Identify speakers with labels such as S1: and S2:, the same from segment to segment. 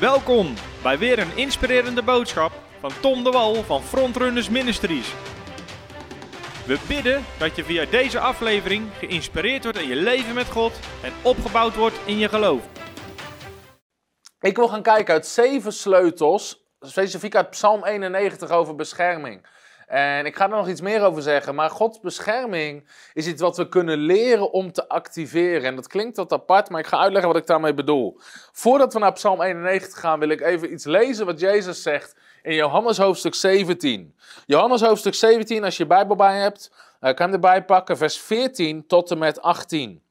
S1: Welkom bij weer een inspirerende boodschap van Tom de Wal van Frontrunners Ministries. We bidden dat je via deze aflevering geïnspireerd wordt in je leven met God en opgebouwd wordt in je geloof.
S2: Ik wil gaan kijken uit zeven sleutels, specifiek uit Psalm 91 over bescherming. En ik ga er nog iets meer over zeggen, maar Gods bescherming is iets wat we kunnen leren om te activeren. En dat klinkt wat apart, maar ik ga uitleggen wat ik daarmee bedoel. Voordat we naar Psalm 91 gaan, wil ik even iets lezen wat Jezus zegt in Johannes hoofdstuk 17. Johannes hoofdstuk 17, als je je Bijbel bij hebt, uh, kan je erbij pakken, vers 14 tot en met 18.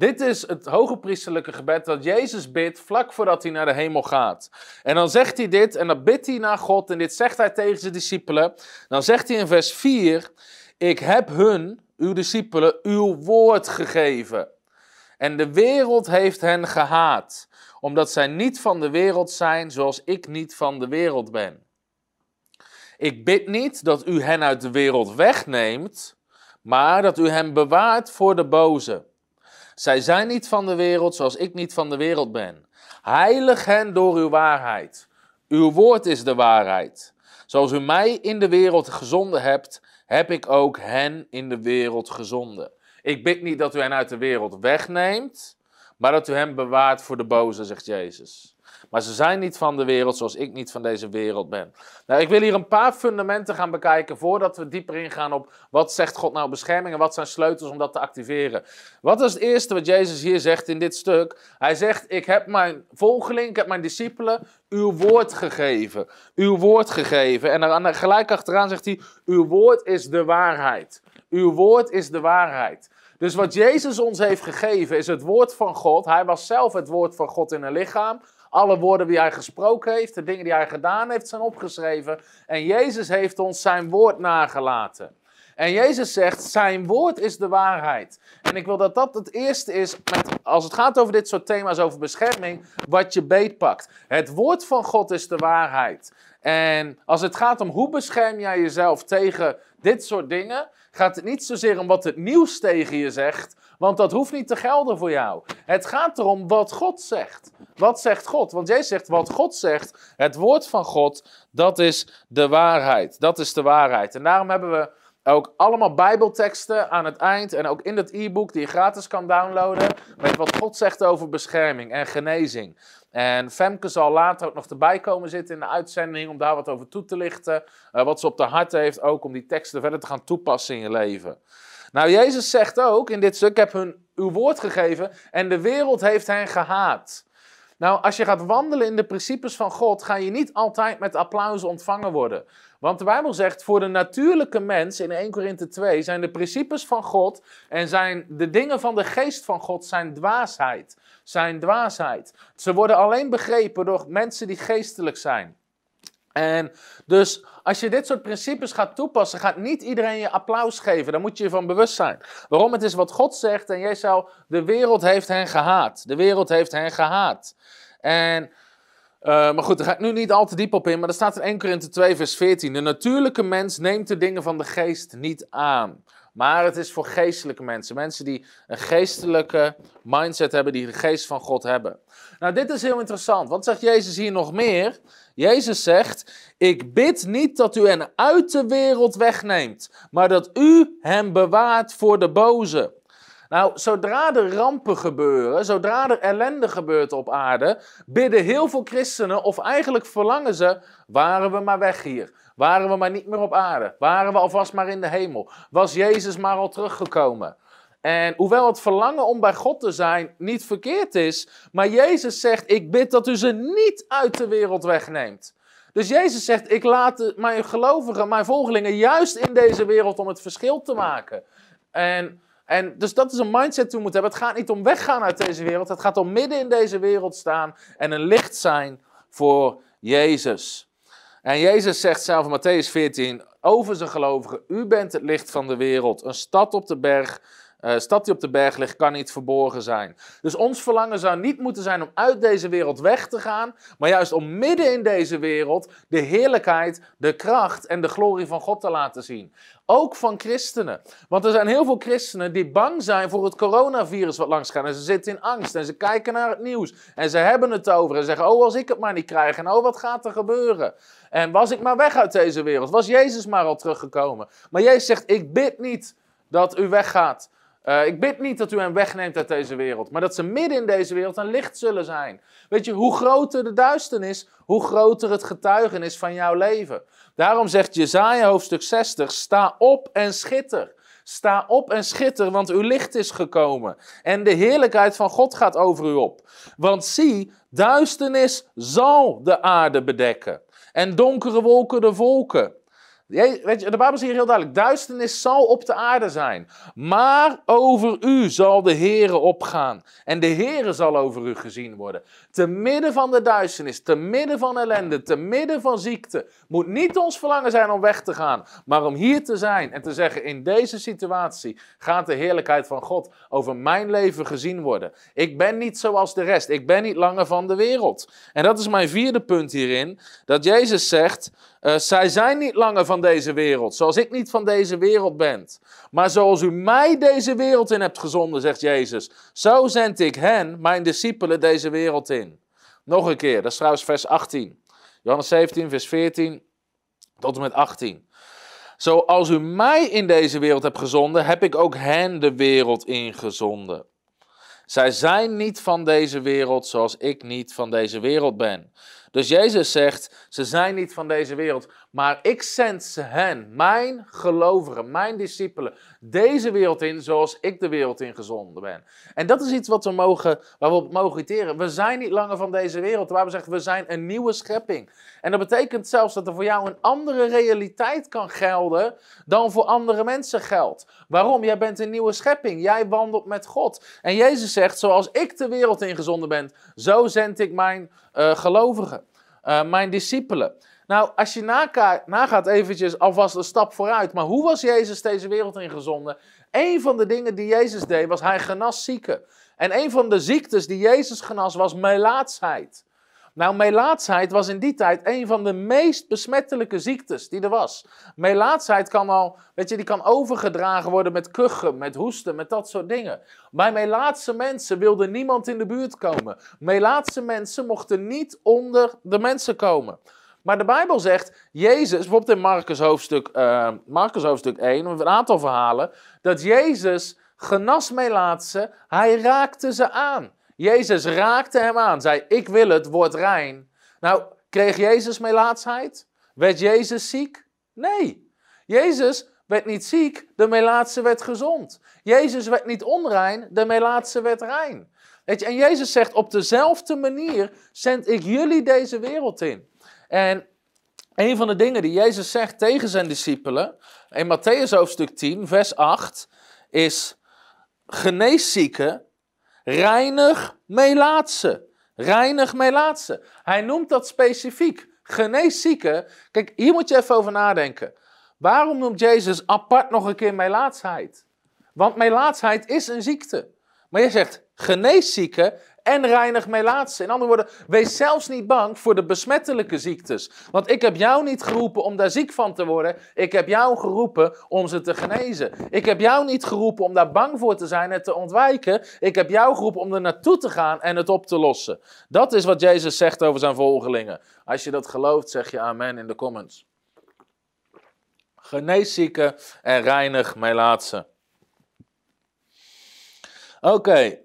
S2: Dit is het hoge priesterlijke gebed dat Jezus bidt vlak voordat hij naar de hemel gaat. En dan zegt hij dit en dan bidt hij naar God en dit zegt hij tegen zijn discipelen. Dan zegt hij in vers 4, ik heb hun, uw discipelen, uw woord gegeven. En de wereld heeft hen gehaat, omdat zij niet van de wereld zijn zoals ik niet van de wereld ben. Ik bid niet dat u hen uit de wereld wegneemt, maar dat u hen bewaart voor de boze. Zij zijn niet van de wereld zoals ik niet van de wereld ben. Heilig hen door uw waarheid. Uw woord is de waarheid. Zoals u mij in de wereld gezonden hebt, heb ik ook hen in de wereld gezonden. Ik bid niet dat u hen uit de wereld wegneemt, maar dat u hen bewaart voor de boze, zegt Jezus. Maar ze zijn niet van de wereld zoals ik niet van deze wereld ben. Nou, ik wil hier een paar fundamenten gaan bekijken voordat we dieper ingaan op wat zegt God nou bescherming en wat zijn sleutels om dat te activeren. Wat is het eerste wat Jezus hier zegt in dit stuk? Hij zegt, ik heb mijn volgeling, ik heb mijn discipelen uw woord gegeven. Uw woord gegeven. En dan gelijk achteraan zegt hij, uw woord is de waarheid. Uw woord is de waarheid. Dus wat Jezus ons heeft gegeven is het woord van God. Hij was zelf het woord van God in een lichaam. Alle woorden die hij gesproken heeft, de dingen die hij gedaan heeft, zijn opgeschreven. En Jezus heeft ons zijn woord nagelaten. En Jezus zegt, zijn woord is de waarheid. En ik wil dat dat het eerste is, met, als het gaat over dit soort thema's, over bescherming, wat je beetpakt. Het woord van God is de waarheid. En als het gaat om hoe bescherm jij jezelf tegen dit soort dingen, gaat het niet zozeer om wat het nieuws tegen je zegt, want dat hoeft niet te gelden voor jou. Het gaat erom wat God zegt. Wat zegt God? Want jij zegt wat God zegt. Het woord van God, dat is de waarheid. Dat is de waarheid. En daarom hebben we ook allemaal Bijbelteksten aan het eind. En ook in dat e-book die je gratis kan downloaden. Met wat God zegt over bescherming en genezing. En Femke zal later ook nog erbij komen zitten in de uitzending. Om daar wat over toe te lichten. Uh, wat ze op de hart heeft. Ook om die teksten verder te gaan toepassen in je leven. Nou, Jezus zegt ook in dit stuk: Ik heb hun uw woord gegeven. En de wereld heeft hen gehaat. Nou, als je gaat wandelen in de principes van God, ga je niet altijd met applaus ontvangen worden. Want de Bijbel zegt, voor de natuurlijke mens in 1 Korinthe 2 zijn de principes van God en zijn de dingen van de geest van God zijn dwaasheid. Zijn dwaasheid. Ze worden alleen begrepen door mensen die geestelijk zijn. En dus als je dit soort principes gaat toepassen, gaat niet iedereen je applaus geven. Daar moet je je van bewust zijn. Waarom? Het is wat God zegt en jij zou, de wereld heeft hen gehaat. De wereld heeft hen gehaat. En, uh, maar goed, daar ga ik nu niet al te diep op in, maar er staat in 1 Korinthe 2 vers 14. De natuurlijke mens neemt de dingen van de geest niet aan. Maar het is voor geestelijke mensen. Mensen die een geestelijke mindset hebben, die de geest van God hebben. Nou, dit is heel interessant. Wat zegt Jezus hier nog meer? Jezus zegt: Ik bid niet dat u hen uit de wereld wegneemt, maar dat u hen bewaart voor de boze. Nou, zodra er rampen gebeuren, zodra er ellende gebeurt op aarde, bidden heel veel christenen, of eigenlijk verlangen ze, waren we maar weg hier. Waren we maar niet meer op aarde. Waren we alvast maar in de hemel. Was Jezus maar al teruggekomen. En hoewel het verlangen om bij God te zijn niet verkeerd is, maar Jezus zegt: Ik bid dat u ze niet uit de wereld wegneemt. Dus Jezus zegt: Ik laat mijn gelovigen, mijn volgelingen, juist in deze wereld om het verschil te maken. En, en dus dat is een mindset die moeten hebben. Het gaat niet om weggaan uit deze wereld, het gaat om midden in deze wereld staan en een licht zijn voor Jezus. En Jezus zegt zelf in Matthäus 14 over zijn gelovigen: U bent het licht van de wereld, een stad op de berg uh, stad die op de berg ligt, kan niet verborgen zijn. Dus ons verlangen zou niet moeten zijn om uit deze wereld weg te gaan, maar juist om midden in deze wereld de heerlijkheid, de kracht en de glorie van God te laten zien. Ook van christenen. Want er zijn heel veel christenen die bang zijn voor het coronavirus wat langs gaat. En ze zitten in angst en ze kijken naar het nieuws. En ze hebben het over en zeggen, oh als ik het maar niet krijg. En oh wat gaat er gebeuren. En was ik maar weg uit deze wereld. Was Jezus maar al teruggekomen. Maar Jezus zegt, ik bid niet dat u weggaat. Uh, ik bid niet dat u hen wegneemt uit deze wereld, maar dat ze midden in deze wereld een licht zullen zijn. Weet je, hoe groter de duisternis, hoe groter het getuigenis van jouw leven. Daarom zegt Jezaja hoofdstuk 60, sta op en schitter. Sta op en schitter, want uw licht is gekomen. En de heerlijkheid van God gaat over u op. Want zie, duisternis zal de aarde bedekken. En donkere wolken de volken. Weet je, de Bijbel zegt heel duidelijk: duisternis zal op de aarde zijn. Maar over u zal de Heere opgaan. En de Heere zal over u gezien worden. Te midden van de duisternis, te midden van ellende, te midden van ziekte. Moet niet ons verlangen zijn om weg te gaan. Maar om hier te zijn en te zeggen: in deze situatie gaat de heerlijkheid van God over mijn leven gezien worden. Ik ben niet zoals de rest. Ik ben niet langer van de wereld. En dat is mijn vierde punt hierin: dat Jezus zegt. Uh, zij zijn niet langer van deze wereld, zoals ik niet van deze wereld ben. Maar zoals u mij deze wereld in hebt gezonden, zegt Jezus, zo zend ik hen, mijn discipelen, deze wereld in. Nog een keer, dat is trouwens vers 18. Johannes 17, vers 14 tot en met 18. Zoals u mij in deze wereld hebt gezonden, heb ik ook hen de wereld ingezonden. Zij zijn niet van deze wereld zoals ik niet van deze wereld ben. Dus Jezus zegt, ze zijn niet van deze wereld, maar ik zend ze hen, mijn gelovigen, mijn discipelen, deze wereld in zoals ik de wereld in gezonden ben. En dat is iets wat we mogen, waar we op mogen irriteren. We zijn niet langer van deze wereld. Waar we zeggen, we zijn een nieuwe schepping. En dat betekent zelfs dat er voor jou een andere realiteit kan gelden dan voor andere mensen geldt. Waarom? Jij bent een nieuwe schepping. Jij wandelt met God. En Jezus zegt, zoals ik de wereld ingezonden ben, zo zend ik mijn uh, gelovigen, uh, mijn discipelen. Nou, als je nagaat eventjes alvast een stap vooruit. Maar hoe was Jezus deze wereld ingezonden? Een van de dingen die Jezus deed, was hij genas zieken. En een van de ziektes die Jezus genas, was melaatsheid. Nou, melaatsheid was in die tijd een van de meest besmettelijke ziektes die er was. Melaatsheid kan al, weet je, die kan overgedragen worden met kuchen, met hoesten, met dat soort dingen. Bij melaatse mensen wilde niemand in de buurt komen. Melaatse mensen mochten niet onder de mensen komen. Maar de Bijbel zegt, Jezus, bijvoorbeeld in Marcus hoofdstuk, uh, Marcus hoofdstuk 1, een aantal verhalen, dat Jezus genas melaatse, hij raakte ze aan. Jezus raakte hem aan, zei, ik wil het, word rein. Nou, kreeg Jezus melaatsheid? Werd Jezus ziek? Nee. Jezus werd niet ziek, de melaatse werd gezond. Jezus werd niet onrein, de melaatse werd rein. Weet je, en Jezus zegt, op dezelfde manier zend ik jullie deze wereld in. En een van de dingen die Jezus zegt tegen zijn discipelen, in Matthäus hoofdstuk 10, vers 8, is genees zieken, reinig melaatse. Reinig melaatse. Hij noemt dat specifiek. Genees zieken. Kijk, hier moet je even over nadenken. Waarom noemt Jezus apart nog een keer melaatsheid? Want melaatsheid is een ziekte. Maar je zegt genees zieken en reinig melaatse. In andere woorden, wees zelfs niet bang voor de besmettelijke ziektes. Want ik heb jou niet geroepen om daar ziek van te worden. Ik heb jou geroepen om ze te genezen. Ik heb jou niet geroepen om daar bang voor te zijn en te ontwijken. Ik heb jou geroepen om er naartoe te gaan en het op te lossen. Dat is wat Jezus zegt over zijn volgelingen. Als je dat gelooft, zeg je amen in de comments. Genees zieken en reinig melaatse. Oké.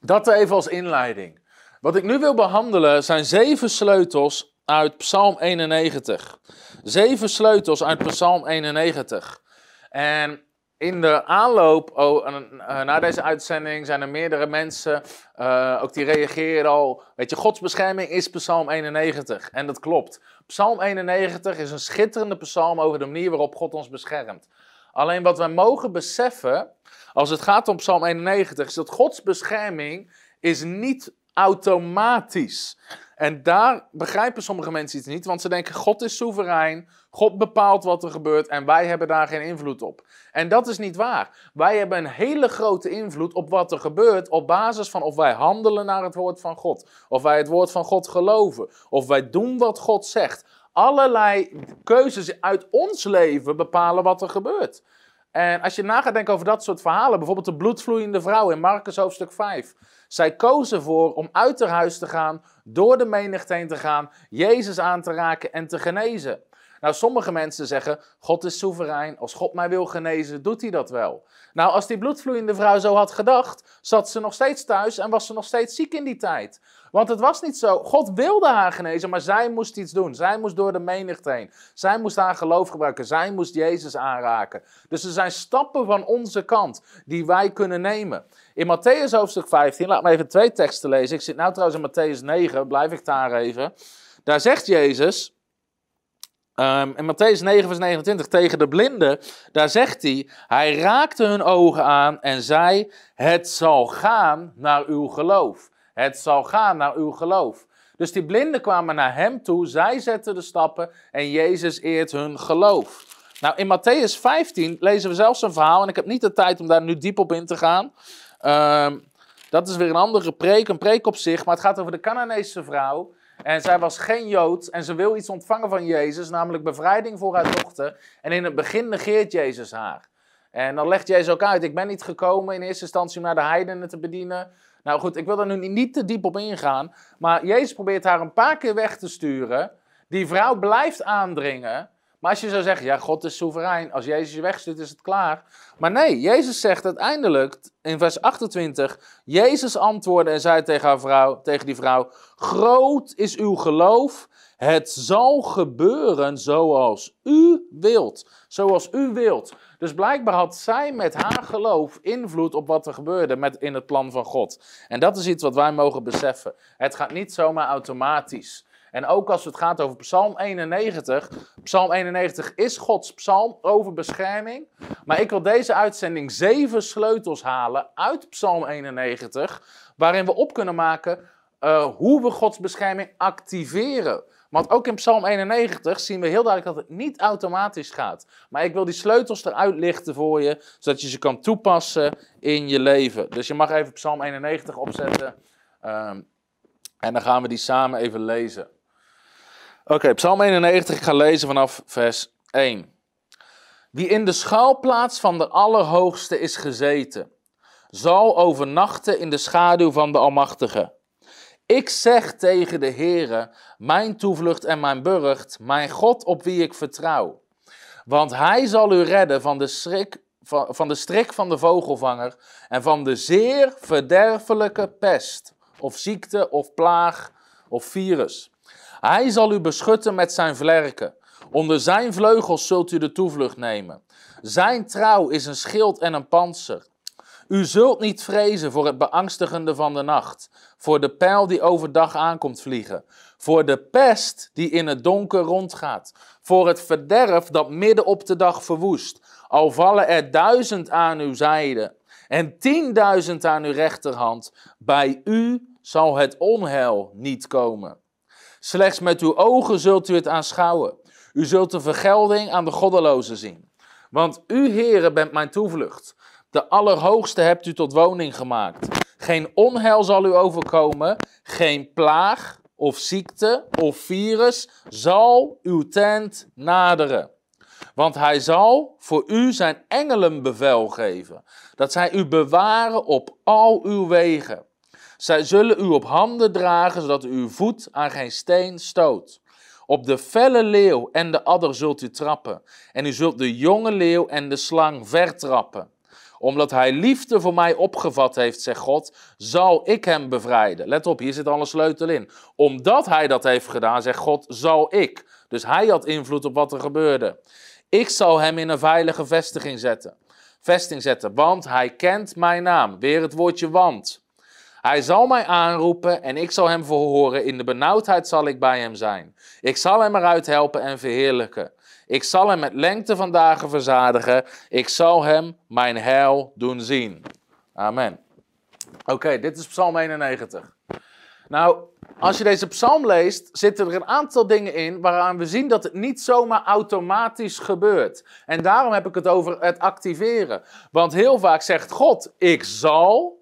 S2: Dat even als inleiding. Wat ik nu wil behandelen zijn zeven sleutels uit Psalm 91. Zeven sleutels uit Psalm 91. En in de aanloop oh, uh, naar deze uitzending zijn er meerdere mensen, uh, ook die reageren al. Weet je, Gods bescherming is Psalm 91. En dat klopt. Psalm 91 is een schitterende psalm over de manier waarop God ons beschermt. Alleen wat wij mogen beseffen, als het gaat om Psalm 91, is dat Gods bescherming is niet automatisch. En daar begrijpen sommige mensen iets niet, want ze denken: God is soeverein, God bepaalt wat er gebeurt en wij hebben daar geen invloed op. En dat is niet waar. Wij hebben een hele grote invloed op wat er gebeurt op basis van of wij handelen naar het woord van God, of wij het woord van God geloven, of wij doen wat God zegt. Allerlei keuzes uit ons leven bepalen wat er gebeurt. En als je na gaat denken over dat soort verhalen, bijvoorbeeld de bloedvloeiende vrouw in Marcus hoofdstuk 5. Zij kozen voor om uit haar huis te gaan, door de menigte heen te gaan, Jezus aan te raken en te genezen. Nou, sommige mensen zeggen, God is soeverein, als God mij wil genezen, doet hij dat wel. Nou, als die bloedvloeiende vrouw zo had gedacht, zat ze nog steeds thuis en was ze nog steeds ziek in die tijd. Want het was niet zo, God wilde haar genezen, maar zij moest iets doen. Zij moest door de menigte heen. Zij moest haar geloof gebruiken. Zij moest Jezus aanraken. Dus er zijn stappen van onze kant die wij kunnen nemen. In Matthäus hoofdstuk 15, laat me even twee teksten lezen. Ik zit nu trouwens in Matthäus 9, blijf ik daar even. Daar zegt Jezus, um, in Matthäus 9 vers 29, tegen de blinden, daar zegt hij, hij raakte hun ogen aan en zei, het zal gaan naar uw geloof. Het zal gaan naar uw geloof. Dus die blinden kwamen naar hem toe, zij zetten de stappen en Jezus eert hun geloof. Nou, in Matthäus 15 lezen we zelfs een verhaal, en ik heb niet de tijd om daar nu diep op in te gaan. Ehm, dat is weer een andere preek, een preek op zich, maar het gaat over de Canaanese vrouw. En zij was geen Jood en ze wil iets ontvangen van Jezus, namelijk bevrijding voor haar dochter. En in het begin negeert Jezus haar. En dan legt Jezus ook uit, ik ben niet gekomen in eerste instantie om naar de heidenen te bedienen, nou goed, ik wil er nu niet te diep op ingaan. Maar Jezus probeert haar een paar keer weg te sturen. Die vrouw blijft aandringen. Maar als je zou zeggen, ja, God is soeverein. Als Jezus je wegstuurt, is het klaar. Maar nee, Jezus zegt uiteindelijk in vers 28. Jezus antwoordde en zei tegen, haar vrouw, tegen die vrouw: Groot is uw geloof. Het zal gebeuren zoals u wilt. Zoals u wilt. Dus blijkbaar had zij met haar geloof invloed op wat er gebeurde met, in het plan van God. En dat is iets wat wij mogen beseffen. Het gaat niet zomaar automatisch. En ook als het gaat over Psalm 91. Psalm 91 is Gods psalm over bescherming. Maar ik wil deze uitzending zeven sleutels halen uit Psalm 91. Waarin we op kunnen maken uh, hoe we Gods bescherming activeren. Want ook in Psalm 91 zien we heel duidelijk dat het niet automatisch gaat. Maar ik wil die sleutels eruit lichten voor je, zodat je ze kan toepassen in je leven. Dus je mag even Psalm 91 opzetten. Um, en dan gaan we die samen even lezen. Oké, Psalm 91, ik ga lezen vanaf vers 1. Wie in de schuilplaats van de Allerhoogste is gezeten, zal overnachten in de schaduw van de Almachtige. Ik zeg tegen de Heere, mijn toevlucht en mijn burcht, mijn God op wie ik vertrouw. Want hij zal u redden van de, schrik, van, van de strik van de vogelvanger en van de zeer verderfelijke pest, of ziekte, of plaag, of virus. Hij zal u beschutten met zijn vlerken. Onder zijn vleugels zult u de toevlucht nemen. Zijn trouw is een schild en een panzer. U zult niet vrezen voor het beangstigende van de nacht, voor de pijl die overdag aankomt vliegen, voor de pest die in het donker rondgaat, voor het verderf dat midden op de dag verwoest. Al vallen er duizend aan uw zijde en tienduizend aan uw rechterhand, bij u zal het onheil niet komen. Slechts met uw ogen zult u het aanschouwen. U zult de vergelding aan de goddelozen zien. Want u, heren, bent mijn toevlucht. De Allerhoogste hebt u tot woning gemaakt. Geen onheil zal u overkomen, geen plaag of ziekte of virus zal uw tent naderen. Want hij zal voor u zijn engelen bevel geven, dat zij u bewaren op al uw wegen. Zij zullen u op handen dragen, zodat u uw voet aan geen steen stoot. Op de felle leeuw en de adder zult u trappen, en u zult de jonge leeuw en de slang vertrappen omdat hij liefde voor mij opgevat heeft, zegt God, zal ik hem bevrijden. Let op, hier zit al een sleutel in. Omdat hij dat heeft gedaan, zegt God, zal ik. Dus hij had invloed op wat er gebeurde. Ik zal hem in een veilige vestiging zetten. Vesting zetten, want hij kent mijn naam. Weer het woordje want. Hij zal mij aanroepen en ik zal hem verhoren. In de benauwdheid zal ik bij hem zijn. Ik zal hem eruit helpen en verheerlijken. Ik zal hem met lengte van dagen verzadigen. Ik zal hem mijn heil doen zien. Amen. Oké, dit is Psalm 91. Nou, als je deze psalm leest, zitten er een aantal dingen in waaraan we zien dat het niet zomaar automatisch gebeurt. En daarom heb ik het over het activeren. Want heel vaak zegt God, ik zal,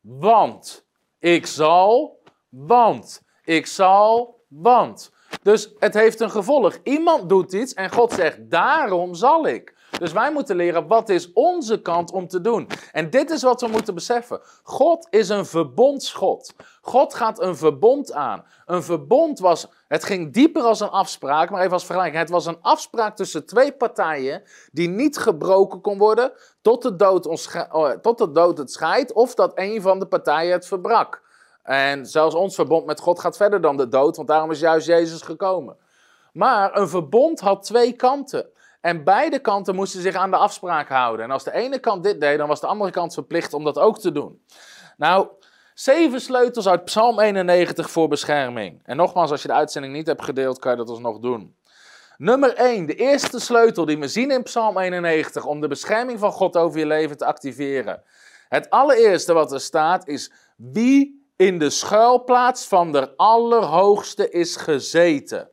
S2: want. Ik zal, want. Ik zal, want. Dus het heeft een gevolg. Iemand doet iets en God zegt, daarom zal ik. Dus wij moeten leren wat is onze kant om te doen. En dit is wat we moeten beseffen. God is een verbondsgod. God gaat een verbond aan. Een verbond was, het ging dieper als een afspraak, maar even als vergelijking. Het was een afspraak tussen twee partijen die niet gebroken kon worden tot de dood, oh, tot de dood het scheidt of dat een van de partijen het verbrak. En zelfs ons verbond met God gaat verder dan de dood, want daarom is juist Jezus gekomen. Maar een verbond had twee kanten. En beide kanten moesten zich aan de afspraak houden. En als de ene kant dit deed, dan was de andere kant verplicht om dat ook te doen. Nou, zeven sleutels uit Psalm 91 voor bescherming. En nogmaals, als je de uitzending niet hebt gedeeld, kan je dat alsnog doen. Nummer 1, de eerste sleutel die we zien in Psalm 91 om de bescherming van God over je leven te activeren. Het allereerste wat er staat is wie in de schuilplaats van de Allerhoogste is gezeten.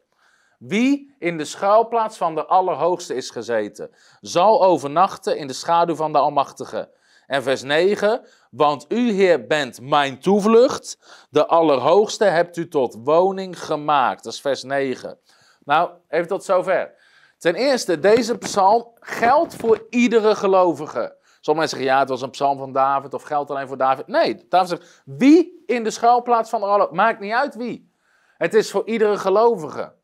S2: Wie in de schuilplaats van de Allerhoogste is gezeten, zal overnachten in de schaduw van de Almachtige. En vers 9, want u Heer bent mijn toevlucht, de Allerhoogste hebt u tot woning gemaakt. Dat is vers 9. Nou, even tot zover. Ten eerste, deze psalm geldt voor iedere gelovige. Sommige mensen zeggen, ja, het was een psalm van David of geldt alleen voor David. Nee, David zegt, wie in de schuilplaats van de Allerhoogste, maakt niet uit wie. Het is voor iedere gelovige.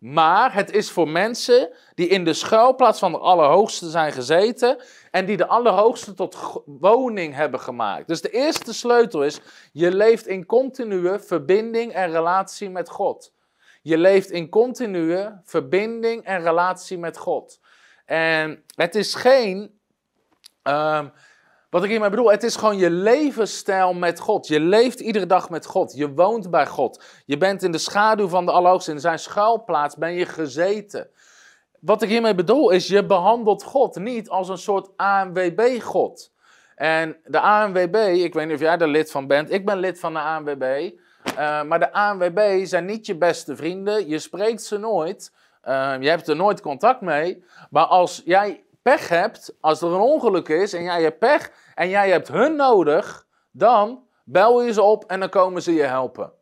S2: Maar het is voor mensen die in de schuilplaats van de Allerhoogste zijn gezeten en die de Allerhoogste tot woning hebben gemaakt. Dus de eerste sleutel is, je leeft in continue verbinding en relatie met God. Je leeft in continue verbinding en relatie met God. En het is geen ehm, wat ik hiermee bedoel, het is gewoon je levensstijl met God. Je leeft iedere dag met God. Je woont bij God. Je bent in de schaduw van de Allerhoogste. In zijn schuilplaats ben je gezeten. Wat ik hiermee bedoel is, je behandelt God niet als een soort ANWB-God. En de ANWB, ik weet niet of jij er lid van bent, ik ben lid van de ANWB. Uh, maar de ANWB zijn niet je beste vrienden. Je spreekt ze nooit. Uh, je hebt er nooit contact mee. Maar als jij pech hebt, als er een ongeluk is en jij hebt pech en jij hebt hun nodig, dan bel je ze op en dan komen ze je helpen.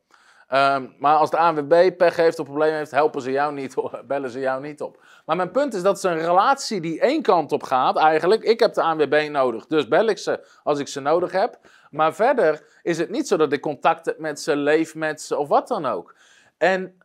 S2: Ehm, maar als de ANWB pech heeft of problemen heeft, helpen ze jou niet, bellen ze jou niet op. Maar mijn punt is dat het een relatie die één kant op gaat eigenlijk. Ik heb de ANWB nodig, dus bel ik ze als ik ze nodig heb. Maar verder is het niet zo dat ik contact heb met ze, leef met ze of wat dan ook. En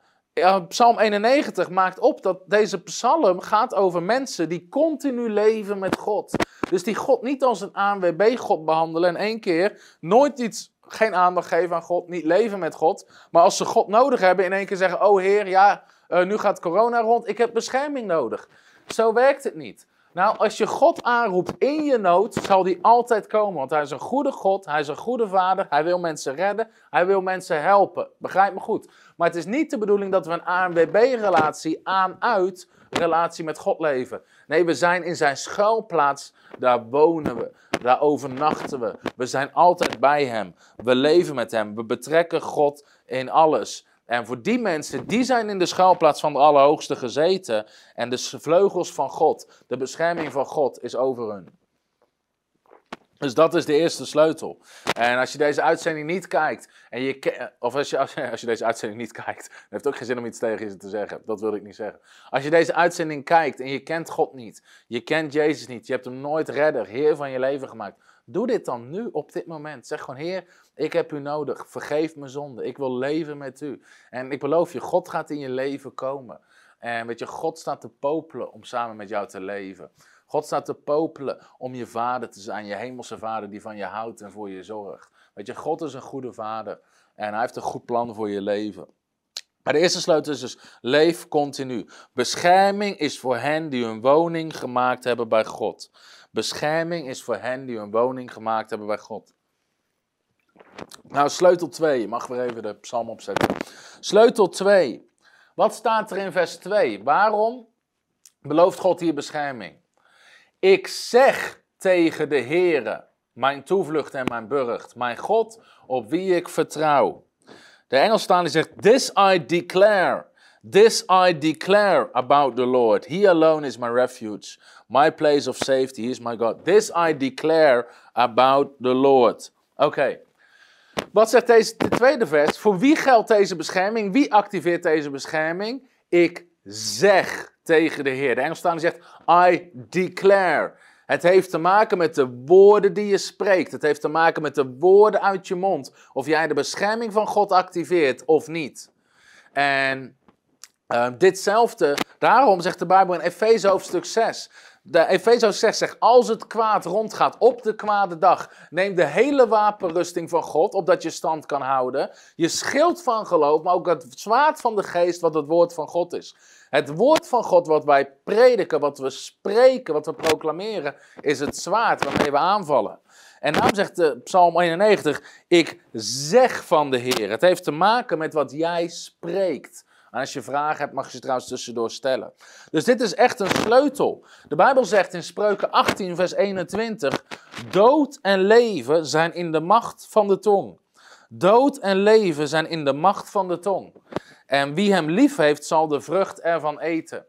S2: Psalm 91 maakt op dat deze psalm gaat over mensen die continu leven met God. Dus die God niet als een ANWB-God behandelen en één keer nooit iets, geen aandacht geven aan God, niet leven met God. Maar als ze God nodig hebben, in één keer zeggen: Oh Heer, ja, uh, nu gaat corona rond, ik heb bescherming nodig. Zo werkt het niet. Nou, als je God aanroept in je nood, zal die altijd komen. Want hij is een goede God, hij is een goede vader, hij wil mensen redden, hij wil mensen helpen. Begrijp me goed. Maar het is niet de bedoeling dat we een ANWB-relatie aan-uit relatie met God leven. Nee, we zijn in zijn schuilplaats, daar wonen we, daar overnachten we. We zijn altijd bij hem, we leven met hem, we betrekken God in alles. En voor die mensen, die zijn in de schuilplaats van de Allerhoogste gezeten. En de vleugels van God, de bescherming van God is over hun. Dus dat is de eerste sleutel. En als je deze uitzending niet kijkt, en je, of als je, als, je, deze uitzending niet kijkt, dan heeft ook geen zin om iets tegen je te zeggen. Dat wil ik niet zeggen. Als je deze uitzending kijkt en je kent God niet, je kent Jezus niet, je hebt hem nooit redder, Heer van je leven gemaakt. Doe dit dan nu, op dit moment. Zeg gewoon, Heer, ik heb u nodig. Vergeef me zonde. Ik wil leven met u. En ik beloof je, God gaat in je leven komen. En weet je, God staat te popelen om samen met jou te leven. God staat te popelen om je vader te zijn, je hemelse vader die van je houdt en voor je zorgt. Weet je, God is een goede vader en hij heeft een goed plan voor je leven. Maar de eerste sleutel is dus, leef continu. Bescherming is voor hen die hun woning gemaakt hebben bij God. Bescherming is voor hen die hun woning gemaakt hebben bij God. Nou, sleutel 2. Je mag weer even de psalm opzetten. Sleutel 2. Wat staat er in vers 2? Waarom belooft God hier bescherming? Ik zeg tegen de Heere, mijn toevlucht en mijn burcht, mijn God op wie ik vertrouw. De Engelstaande zegt, This I declare. This I declare about the Lord. He alone is my refuge, my place of safety. He is my God. This I declare about the Lord. Oké. Wat zegt deze de tweede vers? Voor wie geldt deze bescherming? Wie activeert deze bescherming? Ik zeg tegen de Heer. De Engelstaande zegt, I declare. Het heeft te maken met de woorden die je spreekt. Het heeft te maken met de woorden uit je mond. Of jij de bescherming van God activeert of niet. En uh, ditzelfde, daarom zegt de Bijbel in Efeze hoofdstuk 6. De Efeze 6 zegt, als het kwaad rondgaat op de kwade dag, neem de hele wapenrusting van God, opdat je stand kan houden. Je schild van geloof, maar ook het zwaard van de geest, wat het woord van God is. Het woord van God wat wij prediken, wat we spreken, wat we proclameren, is het zwaard waarmee we aanvallen. En daarom zegt de Psalm 91, ik zeg van de Heer. Het heeft te maken met wat jij spreekt. En als je vragen hebt, mag je ze trouwens tussendoor stellen. Dus dit is echt een sleutel. De Bijbel zegt in Spreuken 18, vers 21: Dood en leven zijn in de macht van de tong. Dood en leven zijn in de macht van de tong. En wie hem lief heeft, zal de vrucht ervan eten.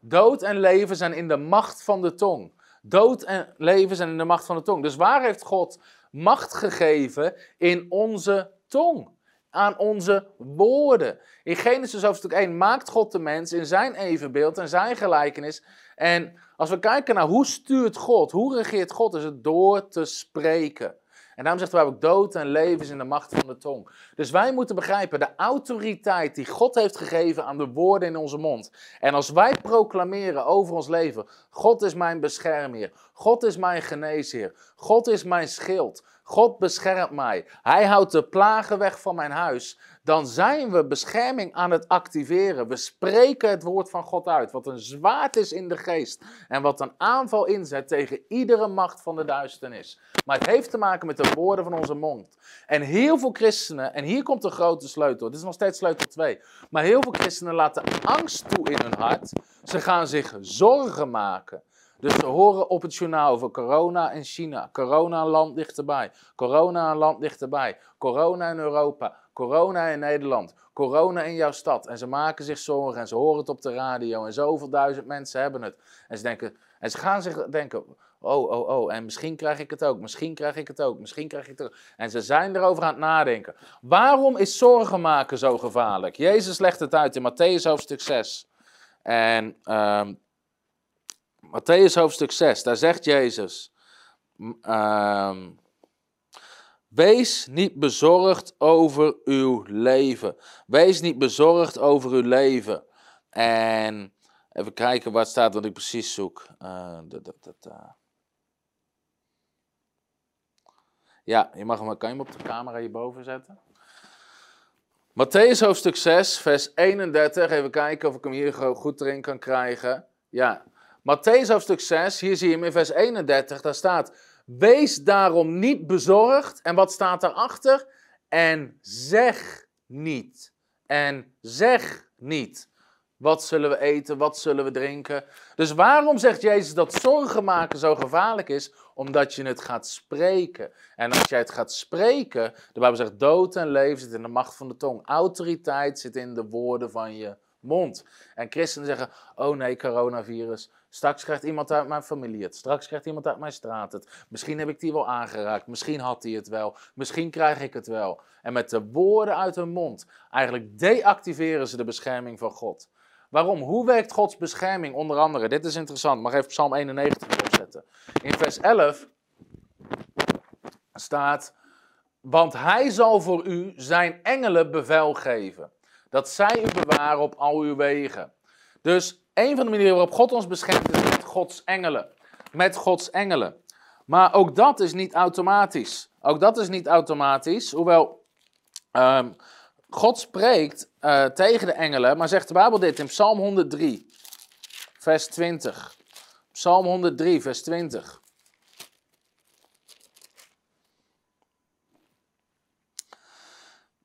S2: Dood en leven zijn in de macht van de tong. Dood en leven zijn in de macht van de tong. Dus waar heeft God macht gegeven in onze tong? Aan onze woorden. In Genesis hoofdstuk 1 maakt God de mens in zijn evenbeeld en zijn gelijkenis. En als we kijken naar hoe stuurt God, hoe regeert God, is het door te spreken. En daarom zegt de Bijbel, dood en leven is in de macht van de tong. Dus wij moeten begrijpen, de autoriteit die God heeft gegeven aan de woorden in onze mond. En als wij proclameren over ons leven, God is mijn beschermheer, God is mijn geneesheer, God is mijn schild, God beschermt mij, Hij houdt de plagen weg van mijn huis dan zijn we bescherming aan het activeren. We spreken het woord van God uit, wat een zwaard is in de geest en wat een aanval inzet tegen iedere macht van de duisternis. Maar het heeft te maken met de woorden van onze mond. En heel veel christenen, en hier komt de grote sleutel, dit is nog steeds sleutel 2, maar heel veel christenen laten angst toe in hun hart. Ze gaan zich zorgen maken. Dus we horen op het journaal over corona in China. Corona een land dichterbij. Corona een land dichterbij. Corona in Europa. Corona in Nederland. Corona in jouw stad. En ze maken zich zorgen en ze horen het op de radio. En zoveel duizend mensen hebben het. En ze, denken, en ze gaan zich denken, oh, oh, oh, en misschien krijg ik het ook, misschien krijg ik het ook, misschien krijg ik het ook. En ze zijn erover aan het nadenken. Waarom is zorgen maken zo gevaarlijk? Jezus legt het uit in Matthäus hoofdstuk 6. En um, Matthäus hoofdstuk 6, daar zegt Jezus, um, wees niet bezorgd over uw leven. Wees niet bezorgd over uw leven. En even kijken wat staat wat ik precies zoek. Uh. Ja, je mag hem, kan je hem op de camera hierboven zetten? Matthäus hoofdstuk 6, vers 31. Even kijken of ik hem hier goed erin kan krijgen. Ja, Matthäus hoofdstuk 6, hier zie je hem in vers 31, daar staat, wees daarom niet bezorgd. En wat staat daarachter? En zeg niet. En zeg niet. Wat zullen we eten? Wat zullen we drinken? Dus waarom zegt Jezus dat zorgen maken zo gevaarlijk is? Omdat je het gaat spreken. En als jij het gaat spreken, de Bijbel zegt dood en leven zit in de macht van de tong. Autoriteit zit in de woorden van je mond. En christenen zeggen, oh nee, coronavirus, Straks krijgt iemand uit mijn familie het. Straks krijgt iemand uit mijn straat het. Misschien heb ik die wel aangeraakt. Misschien had hij het wel. Misschien krijg ik het wel. En met de woorden uit hun mond, eigenlijk deactiveren ze de bescherming van God. Waarom? Hoe werkt Gods bescherming? Onder andere, dit is interessant, mag even Psalm 91 opzetten. In vers 11 staat, want hij zal voor u zijn engelen bevel geven, dat zij u bewaren op al uw wegen. Dus een van de manieren waarop God ons beschermt is met Gods engelen. Met Gods engelen. Maar ook dat is niet automatisch. Ook dat is niet automatisch. Hoewel um, God spreekt uh, tegen de engelen, maar zegt de Bijbel dit in Psalm 103, vers 20. Psalm 103, vers 20.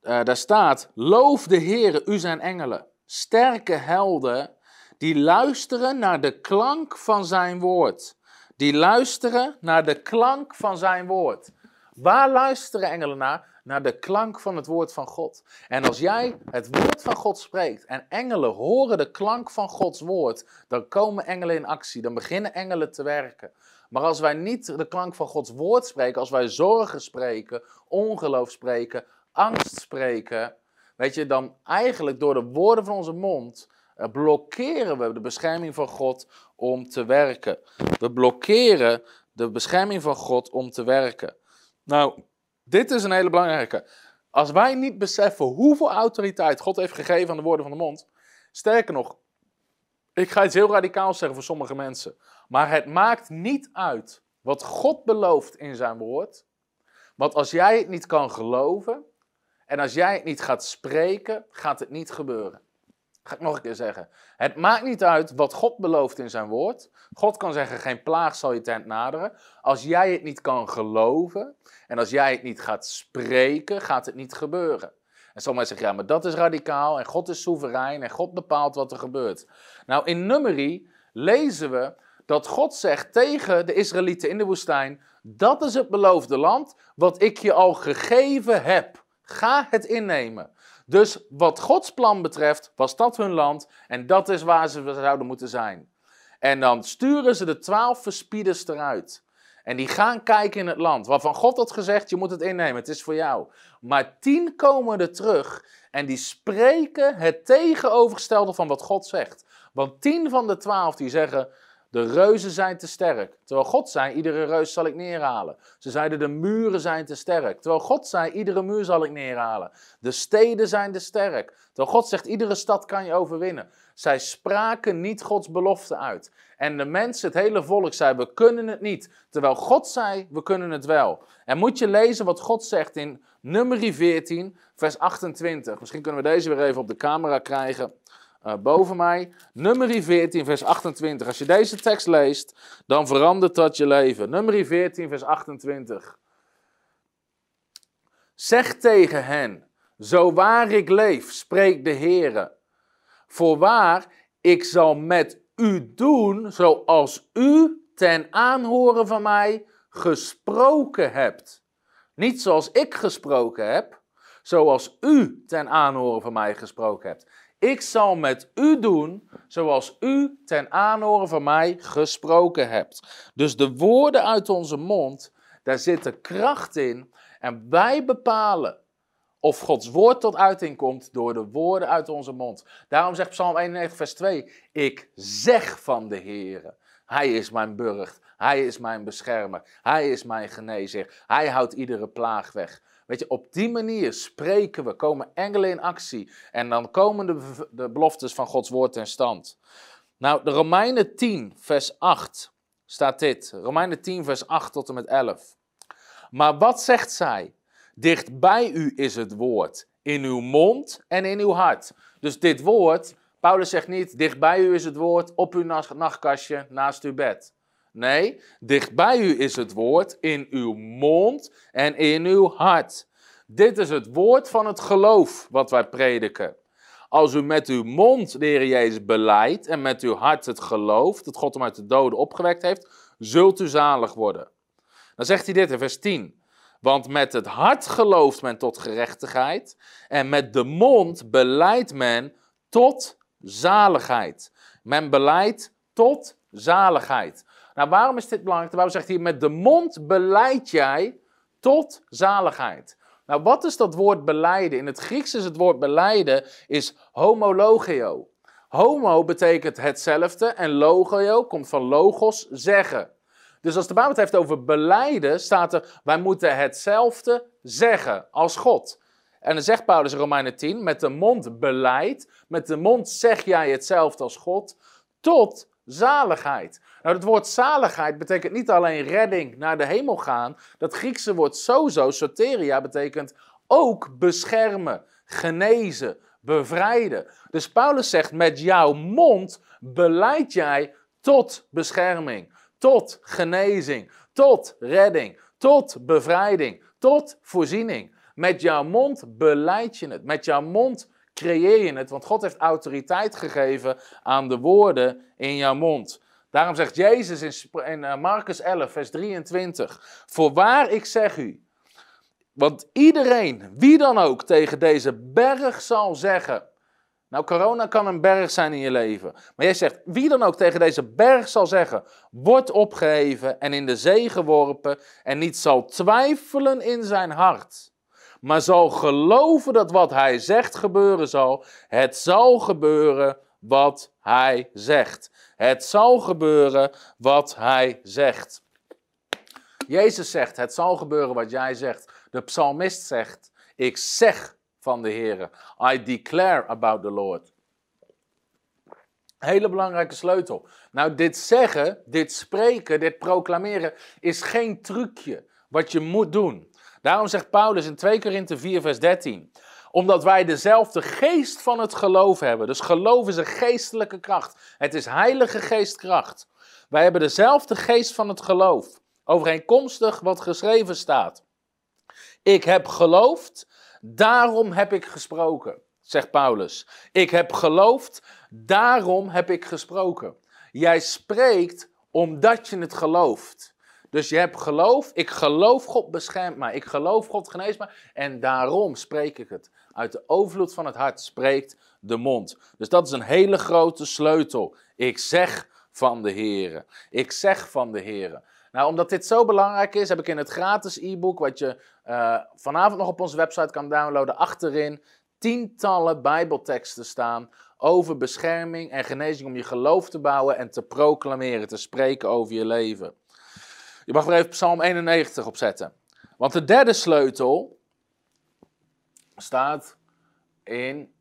S2: Uh, daar staat: Loof de Heere, u zijn engelen, sterke helden die luisteren naar de klank van zijn woord. Die luisteren naar de klank van zijn woord. Waar luisteren engelen naar? Naar de klank van het woord van God. En als jij het woord van God spreekt en engelen horen de klank van Gods woord, dan komen engelen in actie, dan beginnen engelen te werken. Maar als wij niet de klank van Gods woord spreken, als wij zorgen spreken, ongeloof spreken, angst spreken, weet je, dan eigenlijk door de woorden van onze mond blokkeren we de bescherming van God om te werken. We blokkeren de bescherming van God om te werken. Nou, dit is een hele belangrijke. Als wij niet beseffen hoeveel autoriteit God heeft gegeven aan de woorden van de mond, sterker nog, ik ga iets heel radicaals zeggen voor sommige mensen, maar het maakt niet uit wat God belooft in zijn woord. Want als jij het niet kan geloven en als jij het niet gaat spreken, gaat het niet gebeuren. Ga ik nog een keer zeggen. Het maakt niet uit wat God belooft in zijn woord. God kan zeggen: geen plaag zal je tent naderen. Als jij het niet kan geloven en als jij het niet gaat spreken, gaat het niet gebeuren. En sommigen zeggen: ja, maar dat is radicaal en God is soeverein en God bepaalt wat er gebeurt. Nou, in Numeri lezen we dat God zegt tegen de Israëlieten in de woestijn: dat is het beloofde land wat ik je al gegeven heb. Ga het innemen. Dus wat Gods plan betreft, was dat hun land en dat is waar ze zouden moeten zijn. En dan sturen ze de twaalf verspieders eruit. En die gaan kijken in het land. Waarvan God had gezegd: je moet het innemen, het is voor jou. Maar tien komen er terug en die spreken het tegenovergestelde van wat God zegt. Want tien van de twaalf die zeggen: de reuzen zijn te sterk. Terwijl God zei, iedere reus zal ik neerhalen. Ze zeiden, de muren zijn te sterk. Terwijl God zei, iedere muur zal ik neerhalen. De steden zijn te sterk. Terwijl God zegt, iedere stad kan je overwinnen. Zij spraken niet Gods belofte uit. En de mensen, het hele volk zei, we kunnen het niet. Terwijl God zei, we kunnen het wel. En moet je lezen wat God zegt in nummer 14, vers 28. Misschien kunnen we deze weer even op de camera krijgen. Uh, boven mij. Nummer 14, vers 28. Als je deze tekst leest, dan verandert dat je leven. Nummer 14, vers 28. Zeg tegen hen, zo waar ik leef, spreekt de Heere. Voorwaar, ik zal met u doen zoals u ten aanhoren van mij gesproken hebt. Niet zoals ik gesproken heb, zoals u ten aanhoren van mij gesproken hebt. Ik zal met u doen zoals u ten aanhoren van mij gesproken hebt. Dus de woorden uit onze mond, daar zit de kracht in. En wij bepalen of Gods woord tot uiting komt door de woorden uit onze mond. Daarom zegt Psalm 91, vers 2: Ik zeg van de Heer. Hij is mijn burcht. Hij is mijn beschermer. Hij is mijn genezer. Hij houdt iedere plaag weg. Weet je, op die manier spreken we, komen engelen in actie. En dan komen de, de beloftes van Gods woord in stand. Nou, de Romeinen 10, vers 8 staat dit. Romeinen 10, vers 8 tot en met 11. Maar wat zegt zij? Dicht bij u is het woord, in uw mond en in uw hart. Dus dit woord, Paulus zegt niet, dicht bij u is het woord, op uw nachtkastje, naast uw bed. Nee, dichtbij u is het woord, in uw mond en in uw hart. Dit is het woord van het geloof wat wij prediken. Als u met uw mond de Jezus beleidt en met uw hart het gelooft dat God hem uit de doden opgewekt heeft, zult u zalig worden. Dan zegt hij dit in vers 10. Want met het hart gelooft men tot gerechtigheid en met de mond beleidt men tot zaligheid. Men beleidt tot zaligheid. Nou, waarom is dit belangrijk? De Bijbel zegt hier, met de mond beleid jij tot zaligheid. Nou, wat is dat woord beleiden? In het Grieks is het woord beleiden is homologio. Homo betekent hetzelfde en logio komt van logos, zeggen. Dus als de Bijbel het heeft over beleiden, staat er, wij moeten hetzelfde zeggen als God. En dan zegt Paulus in Romeinen 10, met de mond beleid, met de mond zeg jij hetzelfde als God, tot zaligheid. Nou, het woord zaligheid betekent niet alleen redding naar de hemel gaan. Dat Griekse woord sozo, soteria, betekent ook beschermen, genezen, bevrijden. Dus Paulus zegt, met jouw mond beleid jij tot bescherming, tot genezing, tot redding, tot bevrijding, tot voorziening. Met jouw mond beleid je het. Met jouw mond creëer je het, want God heeft autoriteit gegeven aan de woorden in jouw mond. Daarom zegt Jezus in, in eh, Marcus 11, vers 23: Voorwaar ik zeg u, Want iedereen, wie dan ook, tegen deze berg zal zeggen. Nou, corona kan een berg zijn in je leven. Maar jij zegt, wie dan ook tegen deze berg zal zeggen: Word opgeheven en in de zee geworpen. En niet zal twijfelen in zijn hart. Maar zal geloven dat wat hij zegt gebeuren zal. Het zal gebeuren wat hij zegt. Het zal gebeuren wat hij zegt. Jezus zegt: Het zal gebeuren wat jij zegt. De psalmist zegt: Ik zeg van de Heer. I declare about the Lord. Hele belangrijke sleutel. Nou, dit zeggen, dit spreken, dit proclameren is geen trucje wat je moet doen. Daarom zegt Paulus in 2 Korinthe 4, vers 13 omdat wij dezelfde geest van het geloof hebben. Dus geloof is een geestelijke kracht. Het is heilige geestkracht. Wij hebben dezelfde geest van het geloof. Overeenkomstig wat geschreven staat. Ik heb geloofd, daarom heb ik gesproken, zegt Paulus. Ik heb geloofd, daarom heb ik gesproken. Jij spreekt omdat je het gelooft. Dus je hebt geloof, ik geloof God beschermt mij, ik geloof God geneest mij en daarom spreek ik het. Uit de overvloed van het hart spreekt de mond. Dus dat is een hele grote sleutel. Ik zeg van de Heer. Ik zeg van de Heer. Nou, omdat dit zo belangrijk is, heb ik in het gratis e-book, wat je uh, vanavond nog op onze website kan downloaden, achterin tientallen Bijbelteksten staan over bescherming en genezing om je geloof te bouwen en te proclameren, te spreken over je leven. Je mag er even Psalm 91 opzetten. Want de derde sleutel staat in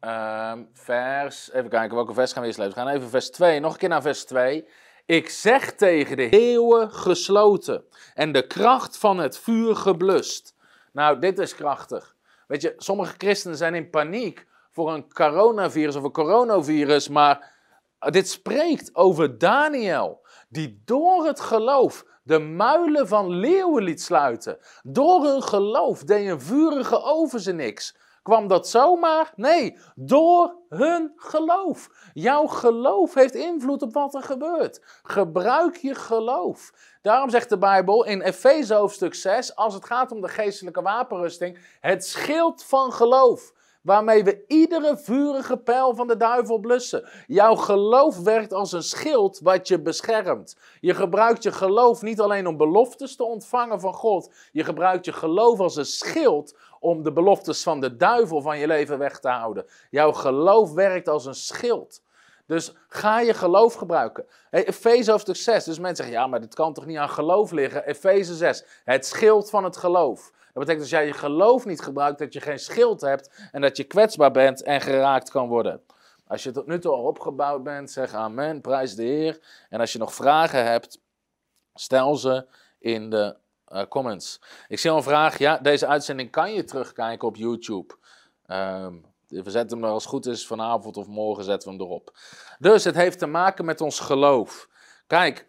S2: um, vers. Even kijken welke vers gaan we eerst lezen. We gaan even vers 2. Nog een keer naar vers 2. Ik zeg tegen de eeuwen gesloten en de kracht van het vuur geblust. Nou, dit is krachtig. Weet je, sommige christenen zijn in paniek voor een coronavirus of een coronavirus, maar dit spreekt over Daniel, die door het geloof de muilen van leeuwen liet sluiten. Door hun geloof deed een vurige oven ze niks. Kwam dat zomaar? Nee, door hun geloof. Jouw geloof heeft invloed op wat er gebeurt. Gebruik je geloof. Daarom zegt de Bijbel in Efeze hoofdstuk 6, als het gaat om de geestelijke wapenrusting, het schild van geloof waarmee we iedere vurige pijl van de duivel blussen. Jouw geloof werkt als een schild wat je beschermt. Je gebruikt je geloof niet alleen om beloftes te ontvangen van God, je gebruikt je geloof als een schild om de beloftes van de duivel van je leven weg te houden. Jouw geloof werkt als een schild. Dus ga je geloof gebruiken. Efeze hoofdstuk 6. Dus mensen zeggen, ja, maar dit kan toch niet aan geloof liggen? Efeze 6. Het schild van het geloof. Dat betekent als jij je geloof niet gebruikt, dat je geen schild hebt en dat je kwetsbaar bent en geraakt kan worden. Als je tot nu toe al opgebouwd bent, zeg amen, prijs de Heer. En als je nog vragen hebt, stel ze in de uh, comments. Ik zie al een vraag, ja, deze uitzending kan je terugkijken op YouTube. Um, we zetten hem er als het goed is vanavond of morgen zetten we hem erop. Dus het heeft te maken met ons geloof. Kijk,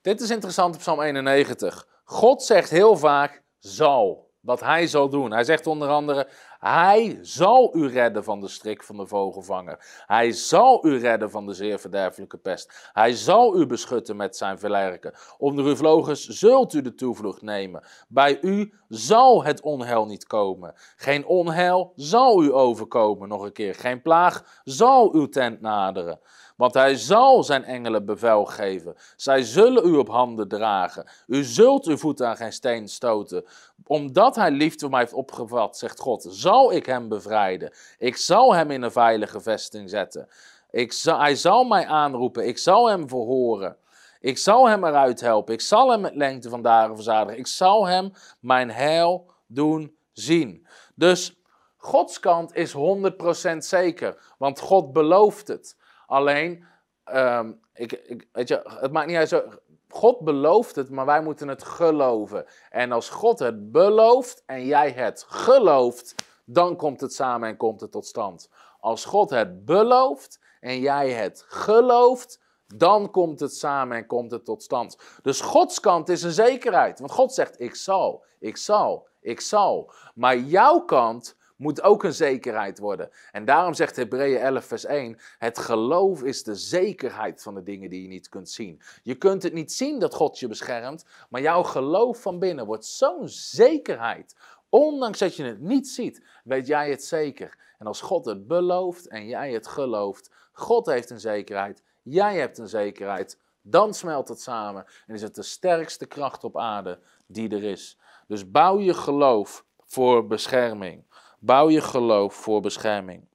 S2: dit is interessant op Psalm 91. God zegt heel vaak zal wat hij zal doen. Hij zegt onder andere: Hij zal u redden van de strik van de vogelvanger. Hij zal u redden van de zeer verderfelijke pest. Hij zal u beschutten met zijn verlerken. Onder uw vlogers zult u de toevlucht nemen. Bij u zal het onheil niet komen. Geen onheil zal u overkomen. Nog een keer: Geen plaag zal uw tent naderen. Want hij zal zijn engelen bevel geven. Zij zullen u op handen dragen. U zult uw voet aan geen steen stoten. Omdat hij liefde voor mij heeft opgevat, zegt God, zal ik hem bevrijden. Ik zal hem in een veilige vesting zetten. Ik zal, hij zal mij aanroepen. Ik zal hem verhoren. Ik zal hem eruit helpen. Ik zal hem met lengte van dagen verzadigen. Ik zal hem mijn heil doen zien. Dus Gods kant is 100% zeker, want God belooft het. Alleen, ehm, ik, ik, weet je, het maakt niet uit. God belooft het, maar wij moeten het geloven. En als God het belooft en jij het gelooft, dan komt het samen en komt het tot stand. Als God het belooft en jij het gelooft, dan komt het samen en komt het tot stand. Dus Gods kant is een zekerheid. Want God zegt: Ik zal, ik zal, ik zal. Maar jouw kant moet ook een zekerheid worden. En daarom zegt Hebreeën 11, vers 1: Het geloof is de zekerheid van de dingen die je niet kunt zien. Je kunt het niet zien dat God je beschermt, maar jouw geloof van binnen wordt zo'n zekerheid Ondanks dat je het niet ziet, weet jij het zeker. En als God het belooft en jij het gelooft, God heeft een zekerheid, jij hebt een zekerheid, dan smelt het samen en is het de sterkste kracht op aarde die er is. Dus bouw je geloof voor bescherming. Bouw je geloof voor bescherming.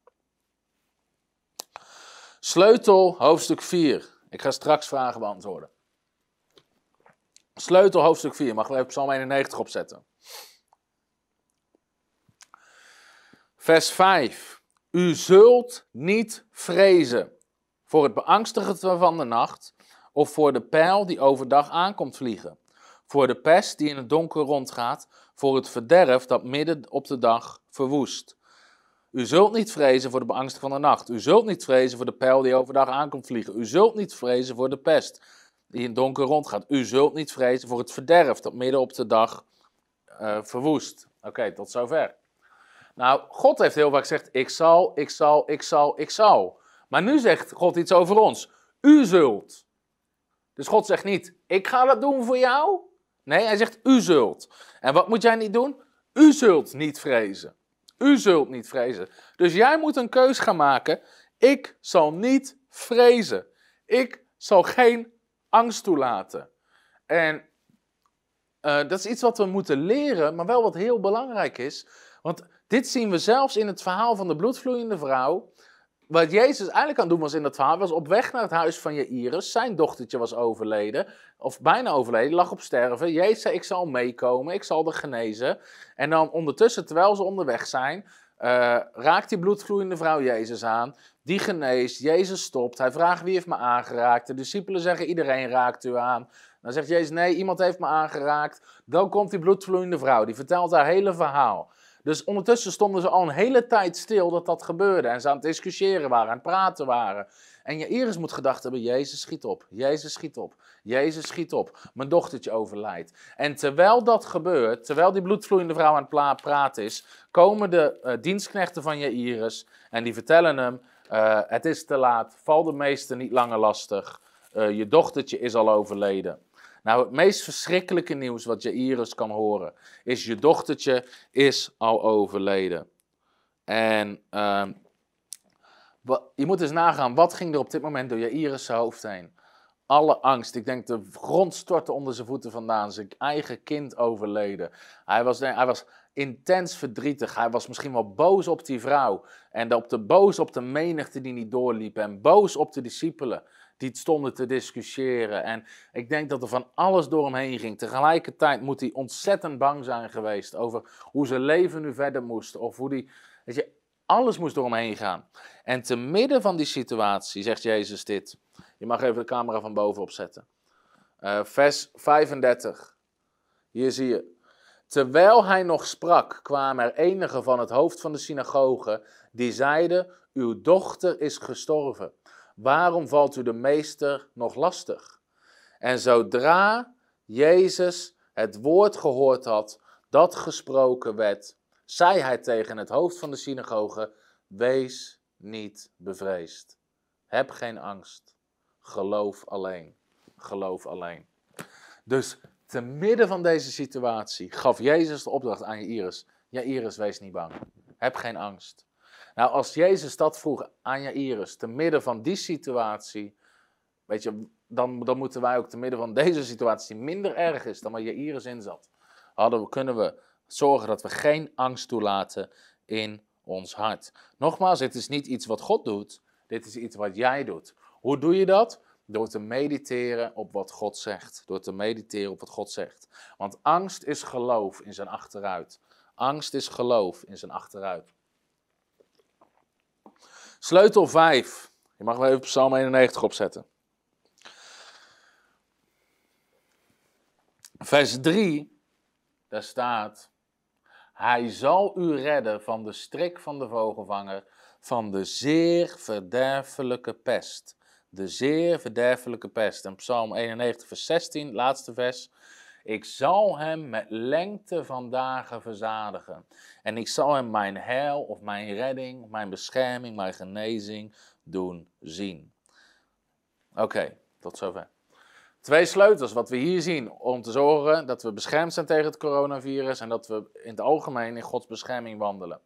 S2: Sleutel hoofdstuk 4. Ik ga straks vragen beantwoorden. Sleutel hoofdstuk 4. Mag we even Psalm 91 opzetten. Vers 5. U zult niet vrezen voor het beangstigen van de nacht of voor de pijl die overdag aankomt vliegen, voor de pest die in het donker rondgaat, voor het verderf dat midden op de dag verwoest. U zult niet vrezen voor de beangstiging van de nacht. U zult niet vrezen voor de pijl die overdag aankomt vliegen. U zult niet vrezen voor de pest die in donker rondgaat. U zult niet vrezen voor het verderf dat midden op de dag uh, verwoest. Oké, tot zover. Nou, God heeft heel vaak gezegd: Ik zal, ik zal, ik zal, ik zal. Maar nu zegt God iets over ons. U zult. Dus God zegt niet: Ik ga dat doen voor jou. Nee, hij zegt: U zult. En wat moet jij niet doen? U zult niet vrezen. U zult niet vrezen. Dus jij moet een keus gaan maken. Ik zal niet vrezen. Ik zal geen angst toelaten. En uh, dat is iets wat we moeten leren, maar wel wat heel belangrijk is. Want dit zien we zelfs in het verhaal van de bloedvloeiende vrouw. Wat Jezus eigenlijk aan het doen was in dat verhaal, was op weg naar het huis van Jairus. Zijn dochtertje was overleden, of bijna overleden, lag op sterven. Jezus zei, ik zal meekomen, ik zal er genezen. En dan ondertussen, terwijl ze onderweg zijn, uh, raakt die bloedvloeiende vrouw Jezus aan. Die geneest, Jezus stopt, hij vraagt wie heeft me aangeraakt. De discipelen zeggen, iedereen raakt u aan. Dan zegt Jezus, nee, iemand heeft me aangeraakt. Dan komt die bloedvloeiende vrouw, die vertelt haar hele verhaal. Dus ondertussen stonden ze al een hele tijd stil dat dat gebeurde. En ze aan het discussiëren waren, aan praten waren. En je Iris moet gedacht hebben, Jezus schiet op, Jezus schiet op, Jezus schiet op. Mijn dochtertje overlijdt. En terwijl dat gebeurt, terwijl die bloedvloeiende vrouw aan het praten is, komen de uh, dienstknechten van Jairus en die vertellen hem, uh, het is te laat, val de meester niet langer lastig, uh, je dochtertje is al overleden. Nou, het meest verschrikkelijke nieuws wat Jairus kan horen, is je dochtertje is al overleden. En uh, je moet eens nagaan, wat ging er op dit moment door Jairus' hoofd heen? Alle angst. Ik denk de grond stortte onder zijn voeten vandaan. Zijn eigen kind overleden. Hij was, hij was intens verdrietig. Hij was misschien wel boos op die vrouw. En op de, boos op de menigte die niet doorliep. En boos op de discipelen die stonden te discussiëren. En ik denk dat er van alles door hem heen ging. Tegelijkertijd moet hij ontzettend bang zijn geweest over hoe zijn leven nu verder moest. Of hoe die, weet je, alles moest door hem heen gaan. En te midden van die situatie zegt Jezus dit. Je mag even de camera van boven opzetten. Uh, vers 35. Hier zie je. Terwijl hij nog sprak, kwamen er enigen van het hoofd van de synagoge die zeiden: Uw dochter is gestorven. Waarom valt u de meester nog lastig? En zodra Jezus het woord gehoord had dat gesproken werd, zei hij tegen het hoofd van de synagoge: Wees niet bevreesd. Heb geen angst. Geloof alleen. Geloof alleen. Dus te midden van deze situatie gaf Jezus de opdracht aan Jairus: Jairus, wees niet bang. Heb geen angst. Nou, als Jezus dat vroeg aan Jairus, te midden van die situatie, weet je, dan, dan moeten wij ook te midden van deze situatie, die minder erg is dan waar Jairus in zat, hadden we, kunnen we zorgen dat we geen angst toelaten in ons hart. Nogmaals, dit is niet iets wat God doet, dit is iets wat jij doet. Hoe doe je dat? Door te mediteren op wat God zegt. Door te mediteren op wat God zegt. Want angst is geloof in zijn achteruit. Angst is geloof in zijn achteruit. Sleutel 5. Je mag wel even Psalm 91 opzetten. Vers 3, daar staat: Hij zal u redden van de strik van de vogelvanger, van de zeer verderfelijke pest. De zeer verderfelijke pest. En Psalm 91, vers 16, laatste vers. Ik zal hem met lengte van dagen verzadigen. En ik zal hem mijn heil of mijn redding, mijn bescherming, mijn genezing doen zien. Oké, tot zover. Twee sleutels, wat we hier zien, om te zorgen dat we beschermd zijn tegen het coronavirus en dat we in het algemeen in Gods bescherming wandelen.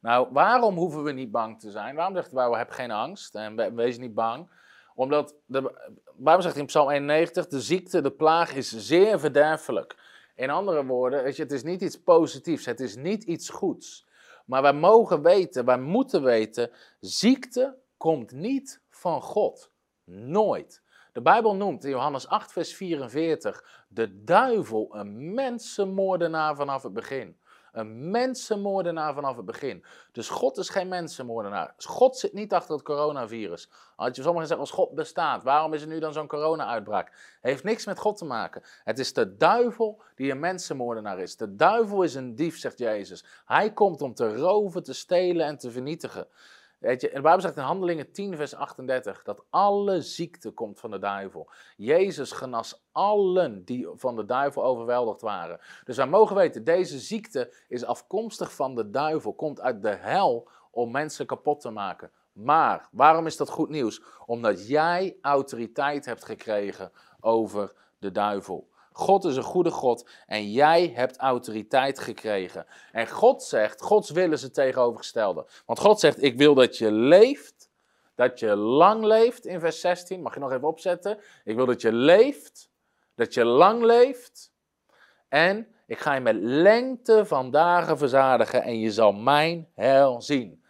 S2: Nou, waarom hoeven we niet bang te zijn? Waarom zegt de Bijbel, heb geen angst en wees niet bang? Omdat de Bijbel zegt in Psalm 91, de ziekte, de plaag is zeer verderfelijk. In andere woorden, het is niet iets positiefs, het is niet iets goeds. Maar wij mogen weten, wij moeten weten, ziekte komt niet van God. Nooit. De Bijbel noemt in Johannes 8, vers 44 de duivel een mensenmoordenaar vanaf het begin. Een mensenmoordenaar vanaf het begin. Dus God is geen mensenmoordenaar. God zit niet achter het coronavirus. Als je sommigen zeggen, als God bestaat, waarom is er nu dan zo'n corona-uitbraak? Heeft niks met God te maken. Het is de duivel die een mensenmoordenaar is. De duivel is een dief, zegt Jezus. Hij komt om te roven, te stelen en te vernietigen. En de zegt in Handelingen 10, vers 38 dat alle ziekte komt van de duivel. Jezus genas allen die van de duivel overweldigd waren. Dus wij mogen weten, deze ziekte is afkomstig van de duivel, komt uit de hel om mensen kapot te maken. Maar waarom is dat goed nieuws? Omdat jij autoriteit hebt gekregen over de duivel. God is een goede God en jij hebt autoriteit gekregen. En God zegt, Gods wil is het tegenovergestelde. Want God zegt, ik wil dat je leeft, dat je lang leeft in vers 16. Mag je nog even opzetten? Ik wil dat je leeft, dat je lang leeft. En ik ga je met lengte van dagen verzadigen en je zal mijn heil zien.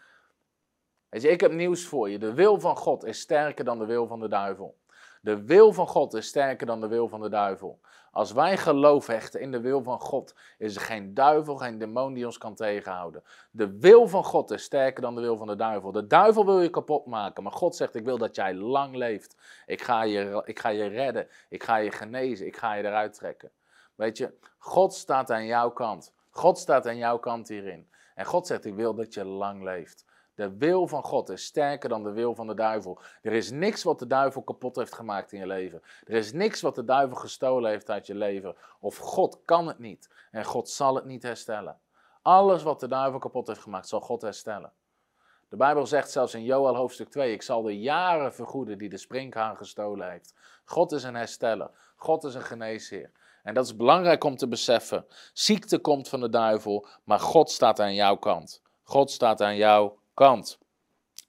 S2: Weet je, ik heb nieuws voor je. De wil van God is sterker dan de wil van de duivel. De wil van God is sterker dan de wil van de duivel. Als wij geloof hechten in de wil van God, is er geen duivel, geen demon die ons kan tegenhouden. De wil van God is sterker dan de wil van de duivel. De duivel wil je kapot maken, maar God zegt: Ik wil dat jij lang leeft. Ik ga je, ik ga je redden, ik ga je genezen, ik ga je eruit trekken. Weet je, God staat aan jouw kant. God staat aan jouw kant hierin. En God zegt: Ik wil dat je lang leeft. De wil van God is sterker dan de wil van de duivel. Er is niks wat de duivel kapot heeft gemaakt in je leven. Er is niks wat de duivel gestolen heeft uit je leven. Of God kan het niet en God zal het niet herstellen. Alles wat de duivel kapot heeft gemaakt, zal God herstellen. De Bijbel zegt zelfs in Joel hoofdstuk 2: Ik zal de jaren vergoeden die de sprinkhaan gestolen heeft. God is een hersteller. God is een geneesheer. En dat is belangrijk om te beseffen. Ziekte komt van de duivel, maar God staat aan jouw kant. God staat aan jouw kant.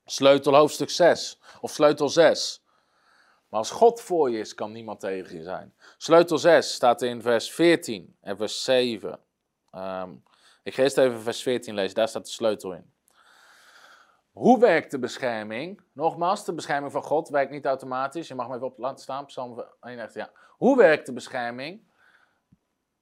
S2: Sleutel hoofdstuk 6 of sleutel 6. Maar als God voor je is, kan niemand tegen je zijn. Sleutel 6 staat in vers 14 en vers 7. Ehm, ik ga eerst even vers 14 lezen, daar staat de sleutel in. Hoe werkt de bescherming? Nogmaals, de bescherming van God werkt niet automatisch. Je mag me even op laten staan, Psalm 31. Ja. Hoe werkt de bescherming?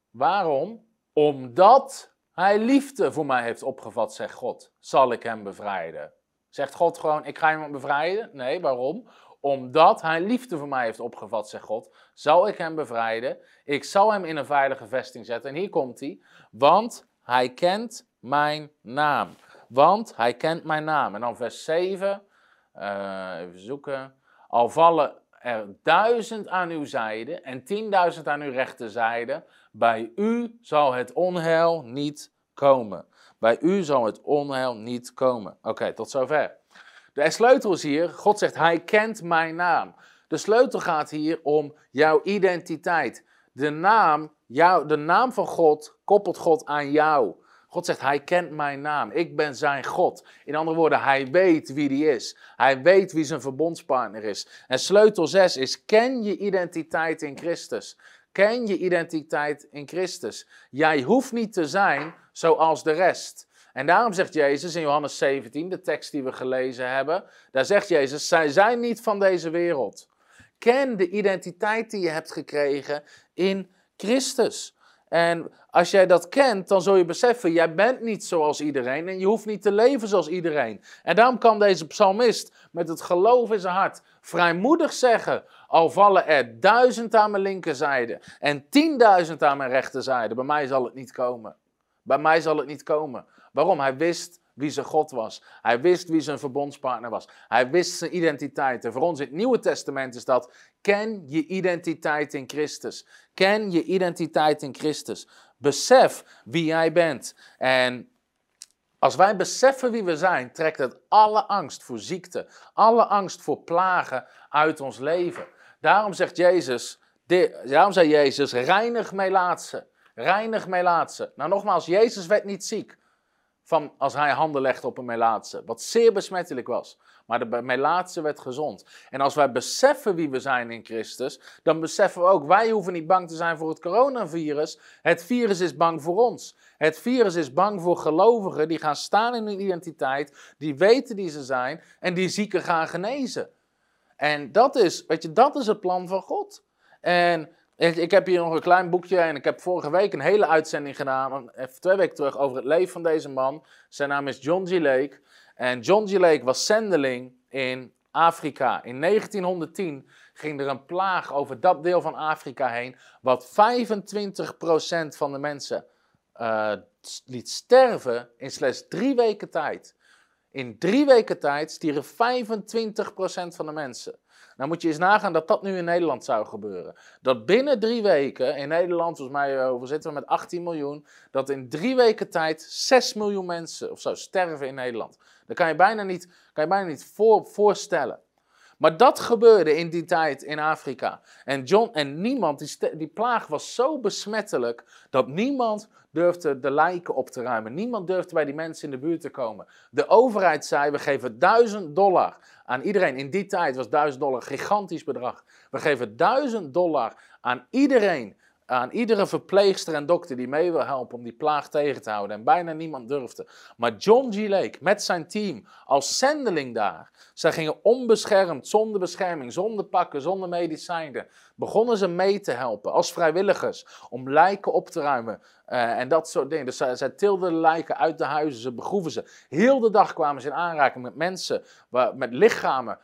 S2: Waarom? Omdat hij liefde voor mij heeft opgevat, zegt God, zal ik hem bevrijden. Zegt God gewoon, ik ga hem bevrijden? Nee, waarom? Omdat hij liefde voor mij heeft opgevat, zegt God, zal ik hem bevrijden. Ik zal hem in een veilige vesting zetten. En hier komt hij. Want hij kent mijn naam. Want hij kent mijn naam. En dan vers 7. Uh, even zoeken. Al vallen er duizend aan uw zijde en tienduizend aan uw rechterzijde, bij u zal het onheil niet komen. Bij u zal het onheil niet komen. Oké, tot zover. De sleutel is hier, God zegt, hij kent mijn naam. De sleutel gaat hier om jouw identiteit. De naam, jou, de naam van God koppelt God aan jou. God zegt, hij kent mijn naam. Ik ben zijn God. In andere woorden, hij weet wie die is. Hij weet wie zijn verbondspartner is. En sleutel 6 is, ken je identiteit in Christus. Ken je identiteit in Christus. Jij hoeft niet te zijn zoals de rest. En daarom zegt Jezus in Johannes 17, de tekst die we gelezen hebben, daar zegt Jezus, zij zijn niet van deze wereld. Ken de identiteit die je hebt gekregen in Christus. En als jij dat kent, dan zul je beseffen, jij bent niet zoals iedereen en je hoeft niet te leven zoals iedereen. En daarom kan deze psalmist met het geloof in zijn hart vrijmoedig zeggen, al vallen er duizend aan mijn linkerzijde en tienduizend aan mijn rechterzijde, bij mij zal het niet komen. Bij mij zal het niet komen. Waarom? Hij wist wie zijn God was. Hij wist wie zijn verbondspartner was. Hij wist zijn identiteit. En voor ons in het Nieuwe Testament is dat: ken je identiteit in Christus. Ken je identiteit in Christus. Besef wie jij bent. En als wij beseffen wie we zijn, trekt het alle angst voor ziekte, alle angst voor plagen uit ons leven. Daarom zegt Jezus daarom zei Jezus, reinig Melaatse. Reinig Melaatse. Nou nogmaals, Jezus werd niet ziek van als hij handen legde op een Melaatse. Wat zeer besmettelijk was. Maar de Melaatse werd gezond. En als wij beseffen wie we zijn in Christus, dan beseffen we ook, wij hoeven niet bang te zijn voor het coronavirus. Het virus is bang voor ons. Het virus is bang voor gelovigen die gaan staan in hun identiteit, die weten die ze zijn en die zieken gaan genezen. En dat is, weet je, dat is het plan van God. En ik heb hier nog een klein boekje en ik heb vorige week een hele uitzending gedaan, even twee weken terug, over het leven van deze man. Zijn naam is John G. Lake. En John G. Lake was zendeling in Afrika. In 1910 ging er een plaag over dat deel van Afrika heen, wat 25% van de mensen uh, liet sterven in slechts drie weken tijd. In drie weken tijd stierf 25% van de mensen. Nou moet je eens nagaan dat dat nu in Nederland zou gebeuren. Dat binnen drie weken, in Nederland, volgens mij uh, zitten we met 18 miljoen, dat in drie weken tijd 6 miljoen mensen of zo sterven in Nederland. Dat kan je bijna niet, kan je bijna niet voor, voorstellen. Maar dat gebeurde in die tijd in Afrika. En, John, en niemand, die, die plaag was zo besmettelijk dat niemand durfde de lijken op te ruimen. Niemand durfde bij die mensen in de buurt te komen. De overheid zei: we geven duizend dollar aan iedereen. In die tijd was duizend dollar een gigantisch bedrag. We geven duizend dollar aan iedereen aan iedere verpleegster en dokter die mee wil helpen om die plaag tegen te houden. En bijna niemand durfde. Maar John G. Lake met zijn team als zendeling daar. Zij gingen onbeschermd, zonder bescherming, zonder pakken, zonder medicijnen. Begonnen ze mee te helpen als vrijwilligers om lijken op te ruimen. Uh, en dat soort dingen. Dus zij, tilden de lijken uit de huizen, ze begroeven ze. Heel de dag kwamen ze in aanraking met mensen, met lichamen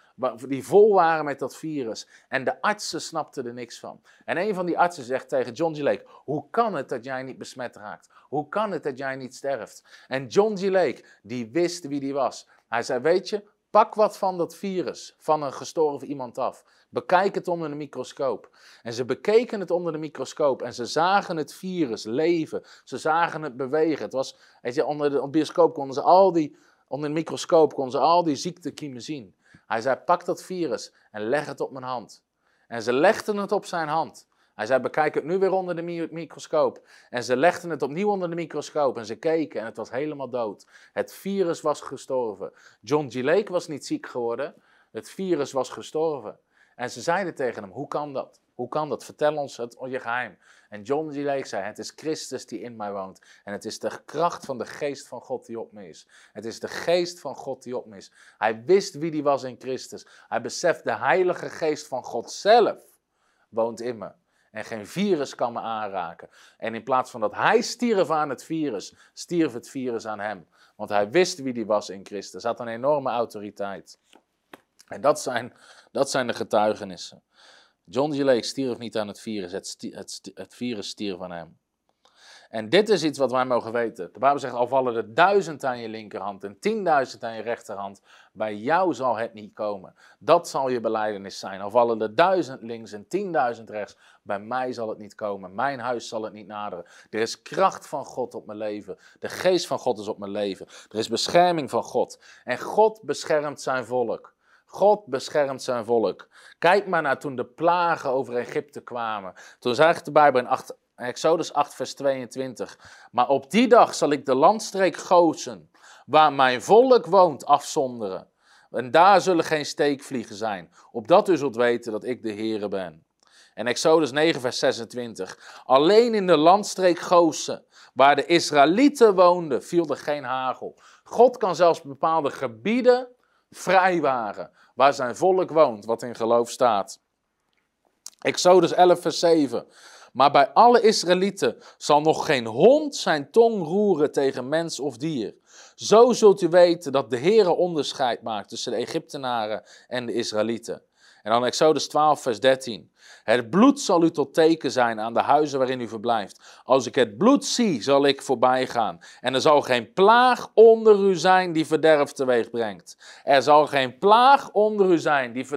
S2: die vol waren met dat virus. En de artsen snapten er niks van. En een van die artsen zegt tegen John G. Lake: Hoe kan het dat jij niet besmet raakt? Hoe kan het dat jij niet sterft? En John G. Lake, die wist wie die was. Hij zei: Weet je, pak wat van dat virus, van een gestorven iemand af. Bekijk het onder de microscoop. En ze bekeken het onder de microscoop en ze zagen het virus leven. Ze zagen het bewegen. Het was, weet je, onder de bioscoop konden ze al die, onder de microscoop konden ze al die ziektekiemen zien. Hij zei, pak dat virus en leg het op mijn hand. En ze legden het op zijn hand. Hij zei, bekijk het nu weer onder de microscoop. En ze legden het opnieuw onder de microscoop en ze keken en het was helemaal dood. Het virus was gestorven. John G. Lake was niet ziek geworden, het virus was gestorven. En ze zeiden tegen hem, hoe kan dat? Hoe kan dat? Vertel ons het, je geheim. En John G. Lake zei, het is Christus die in mij woont. En het is de kracht van de geest van God die op me is. Het is de geest van God die op me is. Hij wist wie die was in Christus. Hij beseft, de heilige geest van God zelf woont in me. En geen virus kan me aanraken. En in plaats van dat hij stierf aan het virus, stierf het virus aan hem. Want hij wist wie die was in Christus. Hij had een enorme autoriteit. En dat zijn, dat zijn de getuigenissen. John G. Lake stierf niet aan het virus, het, het, het virus stierf aan hem. En dit is iets wat wij mogen weten. De Bijbel zegt, al vallen er duizend aan je linkerhand en tienduizend aan je rechterhand, bij jou zal het niet komen. Dat zal je beleidenis zijn. Al vallen er duizend links en tienduizend rechts, bij mij zal het niet komen. Mijn huis zal het niet naderen. Er is kracht van God op mijn leven. De geest van God is op mijn leven. Er is bescherming van God. En God beschermt zijn volk. God beschermt zijn volk. Kijk maar naar toen de plagen over Egypte kwamen. Toen zegt de Bijbel in 8, Exodus 8, vers 22. Maar op die dag zal ik de landstreek Gozen, waar mijn volk woont, afzonderen. En daar zullen geen steekvliegen zijn. Opdat u zult weten dat ik de Heere ben. En Exodus 9, vers 26. Alleen in de landstreek Gozen, waar de Israëlieten woonden, viel er geen hagel. God kan zelfs bepaalde gebieden vrijwaren, waar zijn volk woont, wat in geloof staat. Exodus 11, vers 7. Maar bij alle Israëlieten zal nog geen hond zijn tong roeren tegen mens of dier. Zo zult u weten dat de Heere onderscheid maakt tussen de Egyptenaren en de Israëlieten. En dan Exodus 12, vers 13. Het bloed zal u tot teken zijn aan de huizen waarin u verblijft. Als ik het bloed zie, zal ik voorbij gaan. En er zal geen plaag onder u zijn die verderf teweeg brengt. Er zal geen plaag onder u zijn die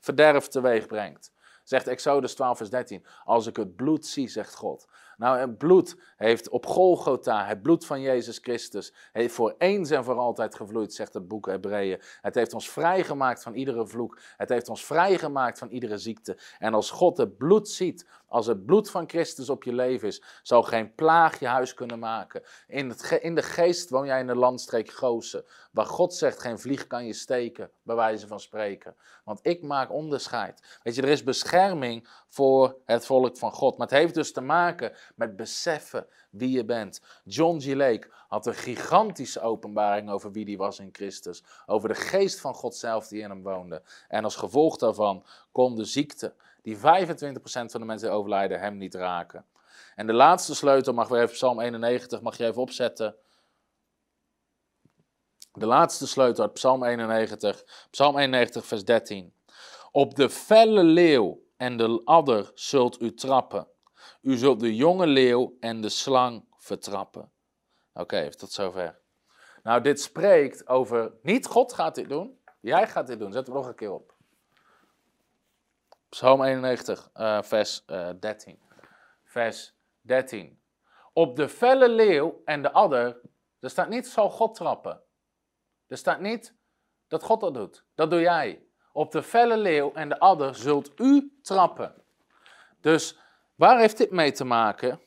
S2: verderf, teweeg brengt. Zegt Exodus 12, vers 13. Als ik het bloed zie, zegt God, Nou, het bloed heeft op Golgotha, het bloed van Jezus Christus, heeft voor eens en voor altijd gevloeid, zegt het boek Hebreeën. Het heeft ons vrijgemaakt van iedere vloek. Het heeft ons vrijgemaakt van iedere ziekte. En als God het bloed ziet, als het bloed van Christus op je leven is, zal geen plaag je huis kunnen maken. In, het in de geest woon jij in de landstreek Gozen, waar God zegt geen vlieg kan je steken, bij wijze van spreken. Want ik maak onderscheid. Weet je, er is bescherming voor het volk van God. Maar het heeft dus te maken met beseffen wie je bent. John G. Lake had een gigantische openbaring over wie die was in Christus. Over de geest van God zelf die in hem woonde. En als gevolg daarvan kon de ziekte, die 25% van de mensen overlijden, hem niet raken. En de laatste sleutel mag weer even Psalm 91, mag je even opzetten. De laatste sleutel uit Psalm 91, Psalm 91, vers 13. Op de felle leeuw en de adder zult u trappen. U zult de jonge leeuw en de slang vertrappen. Oké, even tot zover. Nou, dit spreekt over. Niet God gaat dit doen, jij gaat dit doen. Zet hem nog een keer op. Psalm 91, uh, vers uh, eh, 13. Vers 13. Op de felle leeuw en de adder, er staat niet zal God trappen. Er staat niet dat God dat doet. Dat doe jij. Op de felle leeuw en de adder zult u trappen. Dus waar heeft dit mee te maken?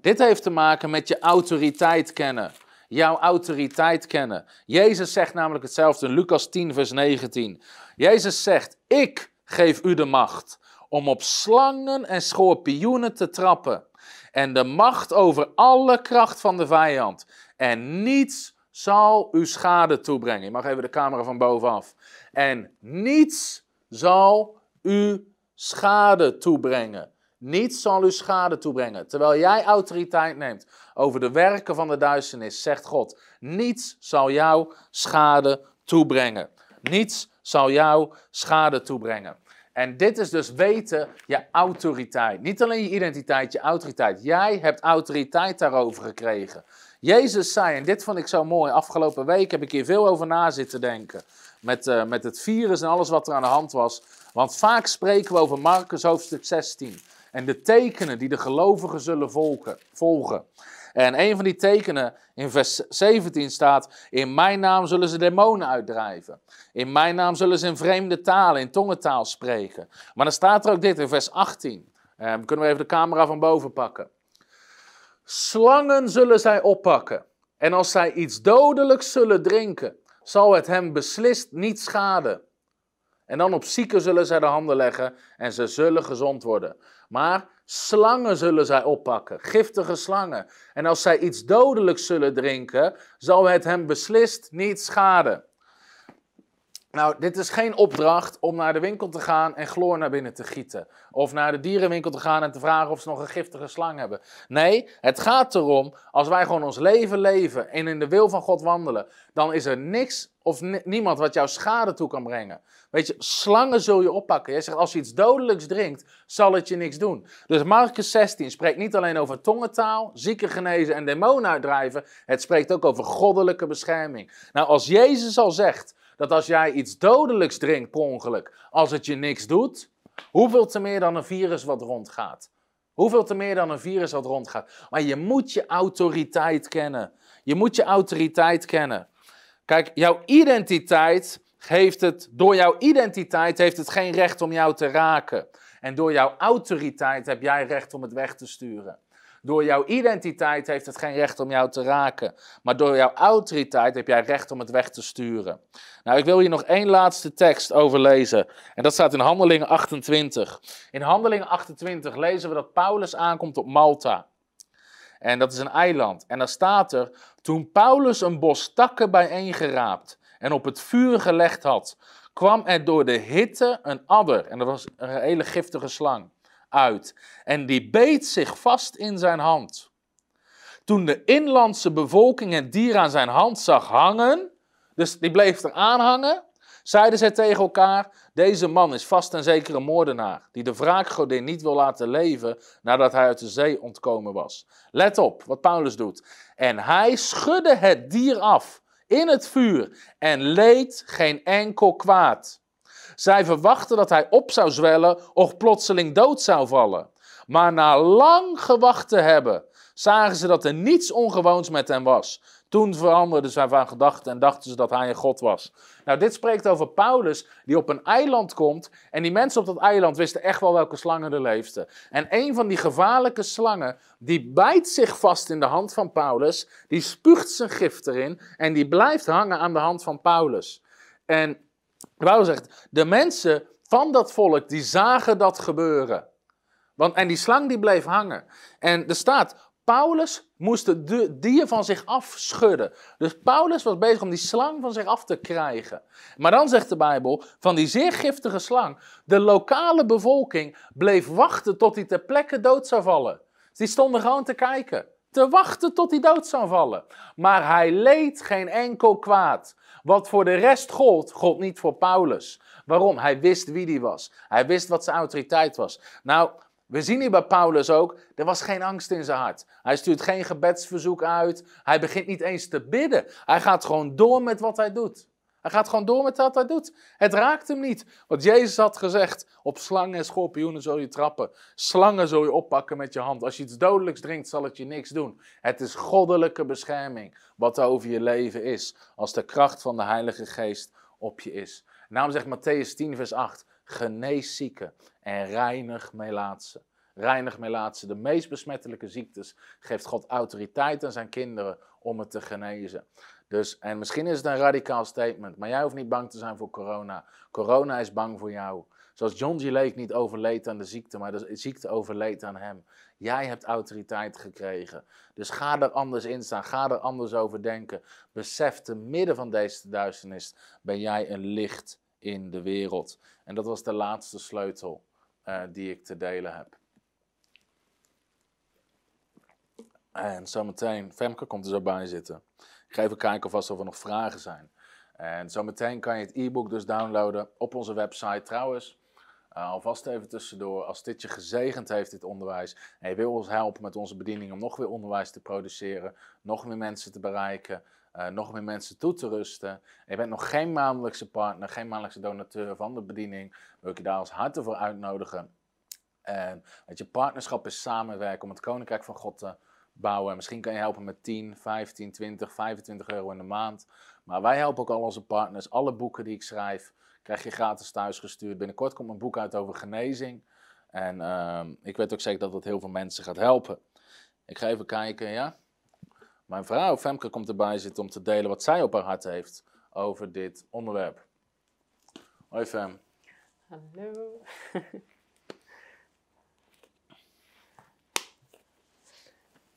S2: Dit heeft te maken met je autoriteit kennen. Jouw autoriteit kennen. Jezus zegt namelijk hetzelfde in Lucas 10, vers 19. Jezus zegt: Ik geef u de macht om op slangen en schorpioenen te trappen. En de macht over alle kracht van de vijand. En niets zal u schade toebrengen. Je mag even de camera van bovenaf. En niets zal u schade toebrengen. Niets zal u schade toebrengen. Terwijl jij autoriteit neemt over de werken van de duisternis, zegt God: niets zal jou schade toebrengen. Niets zal jou schade toebrengen. En dit is dus weten je autoriteit. Niet alleen je identiteit, je autoriteit. Jij hebt autoriteit daarover gekregen. Jezus zei, en dit vond ik zo mooi, afgelopen week heb ik hier veel over na zitten denken. Met, uh, met het virus en alles wat er aan de hand was. Want vaak spreken we over Marcus hoofdstuk 16. En de tekenen die de gelovigen zullen volgen. En een van die tekenen in vers 17 staat: In mijn naam zullen ze demonen uitdrijven. In mijn naam zullen ze in vreemde talen, in tongentaal spreken. Maar dan staat er ook dit in vers 18. Eh, kunnen we even de camera van boven pakken. Slangen zullen zij oppakken. En als zij iets dodelijks zullen drinken, zal het hem beslist niet schaden. En dan op zieken zullen zij de handen leggen en ze zullen gezond worden. Maar slangen zullen zij oppakken, giftige slangen. En als zij iets dodelijks zullen drinken, zal het hem beslist niet schaden. Nou, dit is geen opdracht om naar de winkel te gaan en chloor naar binnen te gieten. Of naar de dierenwinkel te gaan en te vragen of ze nog een giftige slang hebben. Nee, het gaat erom, als wij gewoon ons leven leven en in de wil van God wandelen, dan is er niks of niemand wat jou schade toe kan brengen. Weet je, slangen zul je oppakken. Jij zegt, als je iets dodelijks drinkt, zal het je niks doen. Dus Marcus 16 spreekt niet alleen over tongentaal, zieken genezen en demonen uitdrijven. Het spreekt ook over goddelijke bescherming. Nou, als Jezus al zegt dat als jij iets dodelijks drinkt per ongeluk, als het je niks doet, hoeveel te meer dan een virus wat rondgaat? Hoeveel te meer dan een virus wat rondgaat? Maar je moet je autoriteit kennen. Je moet je autoriteit kennen. Kijk, jouw identiteit heeft het, door jouw identiteit heeft het geen recht om jou te raken. En door jouw autoriteit heb jij recht om het weg te sturen. Door jouw identiteit heeft het geen recht om jou te raken. Maar door jouw autoriteit heb jij recht om het weg te sturen. Nou, ik wil hier nog één laatste tekst over lezen. En dat staat in Handelingen 28. In Handelingen 28 lezen we dat Paulus aankomt op Malta. En dat is een eiland. En daar staat er: Toen Paulus een bos takken bijeengeraapt en op het vuur gelegd had, kwam er door de hitte een adder. En dat was een hele giftige slang uit. En die beet zich vast in zijn hand. Toen de inlandse bevolking het dier aan zijn hand zag hangen, dus die bleef er aanhangen, zeiden zij tegen elkaar: Deze man is vast en zeker een moordenaar, die de wraakgodin niet wil laten leven nadat hij uit de zee ontkomen was. Let op wat Paulus doet. En hij schudde het dier af in het vuur en leed geen enkel kwaad. Zij verwachten dat hij op zou zwellen of plotseling dood zou vallen. Maar na lang gewacht te hebben, zagen ze dat er niets ongewoons met hem was. Toen veranderden zij van gedachten en dachten ze dat hij een God was. Nou, dit spreekt over Paulus die op een eiland komt. En die mensen op dat eiland wisten echt wel welke slangen er leefden. En een van die gevaarlijke slangen, die bijt zich vast in de hand van Paulus. Die spuugt zijn gift erin en die blijft hangen aan de hand van Paulus. En Paulus zegt, de mensen van dat volk, die zagen dat gebeuren. Want, en die slang die bleef hangen. En er staat, Paulus moest de dier van zich afschudden. Dus Paulus was bezig om die slang van zich af te krijgen. Maar dan zegt de Bijbel, van die zeer giftige slang, de lokale bevolking bleef wachten tot hij ter plekke dood zou vallen. Dus die stonden gewoon te kijken, te wachten tot hij dood zou vallen. Maar hij leed geen enkel kwaad. Wat voor de rest gold, gold niet voor Paulus. Waarom? Hij wist wie die was. Hij wist wat zijn autoriteit was. Nou, we zien hier bij Paulus ook, er was geen angst in zijn hart. Hij stuurt geen gebedsverzoek uit. Hij begint niet eens te bidden. Hij gaat gewoon door met wat hij doet. Hij gaat gewoon door met wat hij doet. Het raakt hem niet. Wat Jezus had gezegd, op slangen en schorpioenen zul je trappen. Slangen zul je oppakken met je hand. Als je iets dodelijks drinkt, zal het je niks doen. Het is goddelijke bescherming wat over je leven is. Als de kracht van de Heilige Geest op je is. Daarom zegt Matthäus 10 vers 8, genees zieken en reinig melaatse. Reinig melaatse, de meest besmettelijke ziektes, geeft God autoriteit aan zijn kinderen om het te genezen. Dus, en misschien is het een radicaal statement, maar jij hoeft niet bang te zijn voor corona. Corona is bang voor jou. Zoals John G. Lake niet overleed aan de ziekte, maar de ziekte overleed aan hem. Jij hebt autoriteit gekregen. Dus ga er anders in staan, ga er anders over denken. Besef, te midden van deze duisternis ben jij een licht in de wereld. En dat was de laatste sleutel uh, die ik te delen heb. En zometeen, Femke komt er zo bij zitten. Ga even kijken of er nog vragen zijn. En zometeen kan je het e-book dus downloaden op onze website. Trouwens, uh, alvast even tussendoor, als dit je gezegend heeft, dit onderwijs, en je wil ons helpen met onze bediening om nog weer onderwijs te produceren, nog meer mensen te bereiken, uh, nog meer mensen toe te rusten. je bent nog geen maandelijkse partner, geen maandelijkse donateur van de bediening, wil ik je daar als harte voor uitnodigen. En dat je partnerschap is samenwerken om het koninkrijk van God te bouwen. Misschien kan je helpen met 10, 15, 20, 25 euro in de maand. Maar wij helpen ook al onze partners. Alle boeken die ik schrijf, krijg je gratis thuis gestuurd. Binnenkort komt een boek uit over genezing. En uh, ik weet ook zeker dat dat heel veel mensen gaat helpen. Ik ga even kijken, ja. Mijn vrouw Femke komt erbij zitten om te delen wat zij op haar hart heeft over dit onderwerp. Hoi Fem.
S3: Hallo.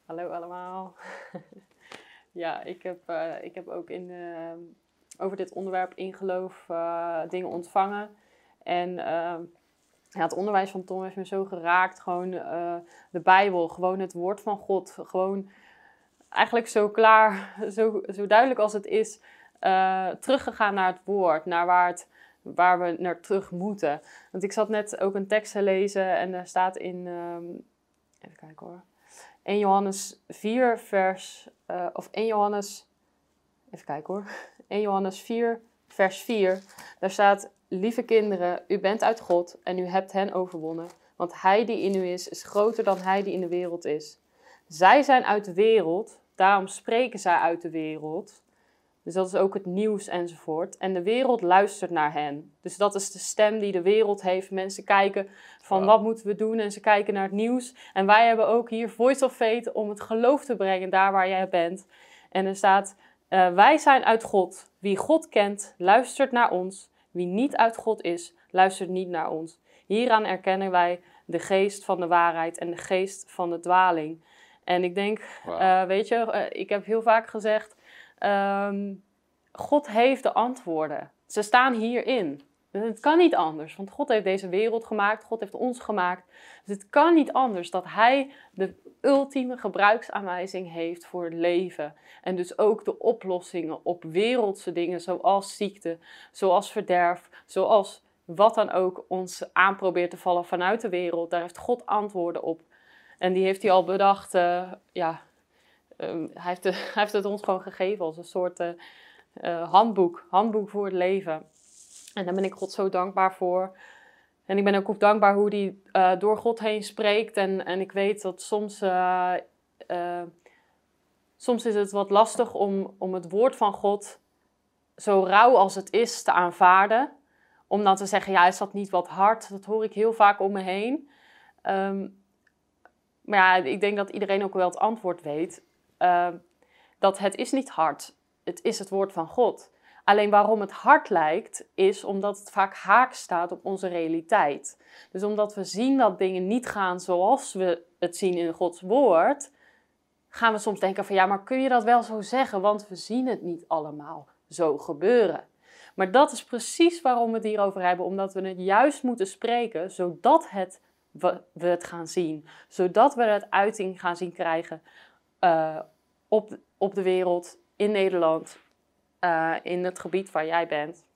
S3: Hallo allemaal. ja, ik heb, uh, ik heb ook in, uh, over dit onderwerp in geloof uh, dingen ontvangen. En ja, het onderwijs van Tom heeft me zo geraakt. Gewoon de Bijbel, gewoon het woord van God. Gewoon eigenlijk zo klaar, zo, zo duidelijk als het is, teruggegaan naar het woord, naar waar, het, waar we naar terug moeten. Want ik zat net ook een tekst te lezen en daar staat in, um, even kijken hoor, 1 Johannes 4 vers, uh, of 1 Johannes, even kijken hoor, 1 Johannes 4 vers 4, daar staat, lieve kinderen, u bent uit God en u hebt hen overwonnen, want hij die in u is, is groter dan hij die in de wereld is. Zij zijn uit de wereld, daarom spreken zij uit de wereld. Dus dat is ook het nieuws enzovoort. En de wereld luistert naar hen. Dus dat is de stem die de wereld heeft. Mensen kijken van wat moeten we doen en ze kijken naar het nieuws. En wij hebben ook hier Voice of Faith om het geloof te brengen daar waar jij bent. En er staat, uh, wij zijn uit God. Wie God kent, luistert naar ons. Wie niet uit God is, luistert niet naar ons. Hieraan erkennen wij de geest van de waarheid en de geest van de dwaling. En ik denk, uh, weet je, uh, ik heb heel vaak gezegd, um, God heeft de antwoorden. Ze staan hierin. Het kan niet anders, want God heeft deze wereld gemaakt, God heeft ons gemaakt. Dus het kan niet anders dat Hij de ultieme gebruiksaanwijzing heeft voor het leven. En dus ook de oplossingen op wereldse dingen, zoals ziekte, zoals verderf, zoals wat dan ook ons aan probeert te vallen vanuit de wereld. Daar heeft God antwoorden op. En die heeft hij al bedacht, uh, ja, um, hij, heeft, heeft, het ons gewoon gegeven als een soort uh, uh, handboek, handboek voor het leven. En daar ben ik God zo dankbaar voor. En ik ben ook, dankbaar hoe die uh, door God heen spreekt. En, en ik weet dat soms, soms is het wat lastig om, om het woord van God zo rauw als het is te aanvaarden. Om dan te zeggen, ja, is dat niet wat hard? Dat hoor ik heel vaak om me heen. Um, maar ja, ik denk dat iedereen ook wel het antwoord weet. Uh, dat het is niet hard. Het is het woord van God. Alleen waarom het hard lijkt, is omdat het vaak haak staat op onze realiteit. Dus omdat we zien dat dingen niet gaan zoals we het zien in Gods woord, gaan we soms denken van ja, maar kun je dat wel zo zeggen? Want we zien het niet allemaal zo gebeuren. Maar dat is precies waarom we het hierover hebben, omdat we het juist moeten spreken, zodat het, we, het gaan zien. Zodat we het uiting gaan zien krijgen uh, op, op de wereld, in Nederland, uh, in het gebied waar jij bent.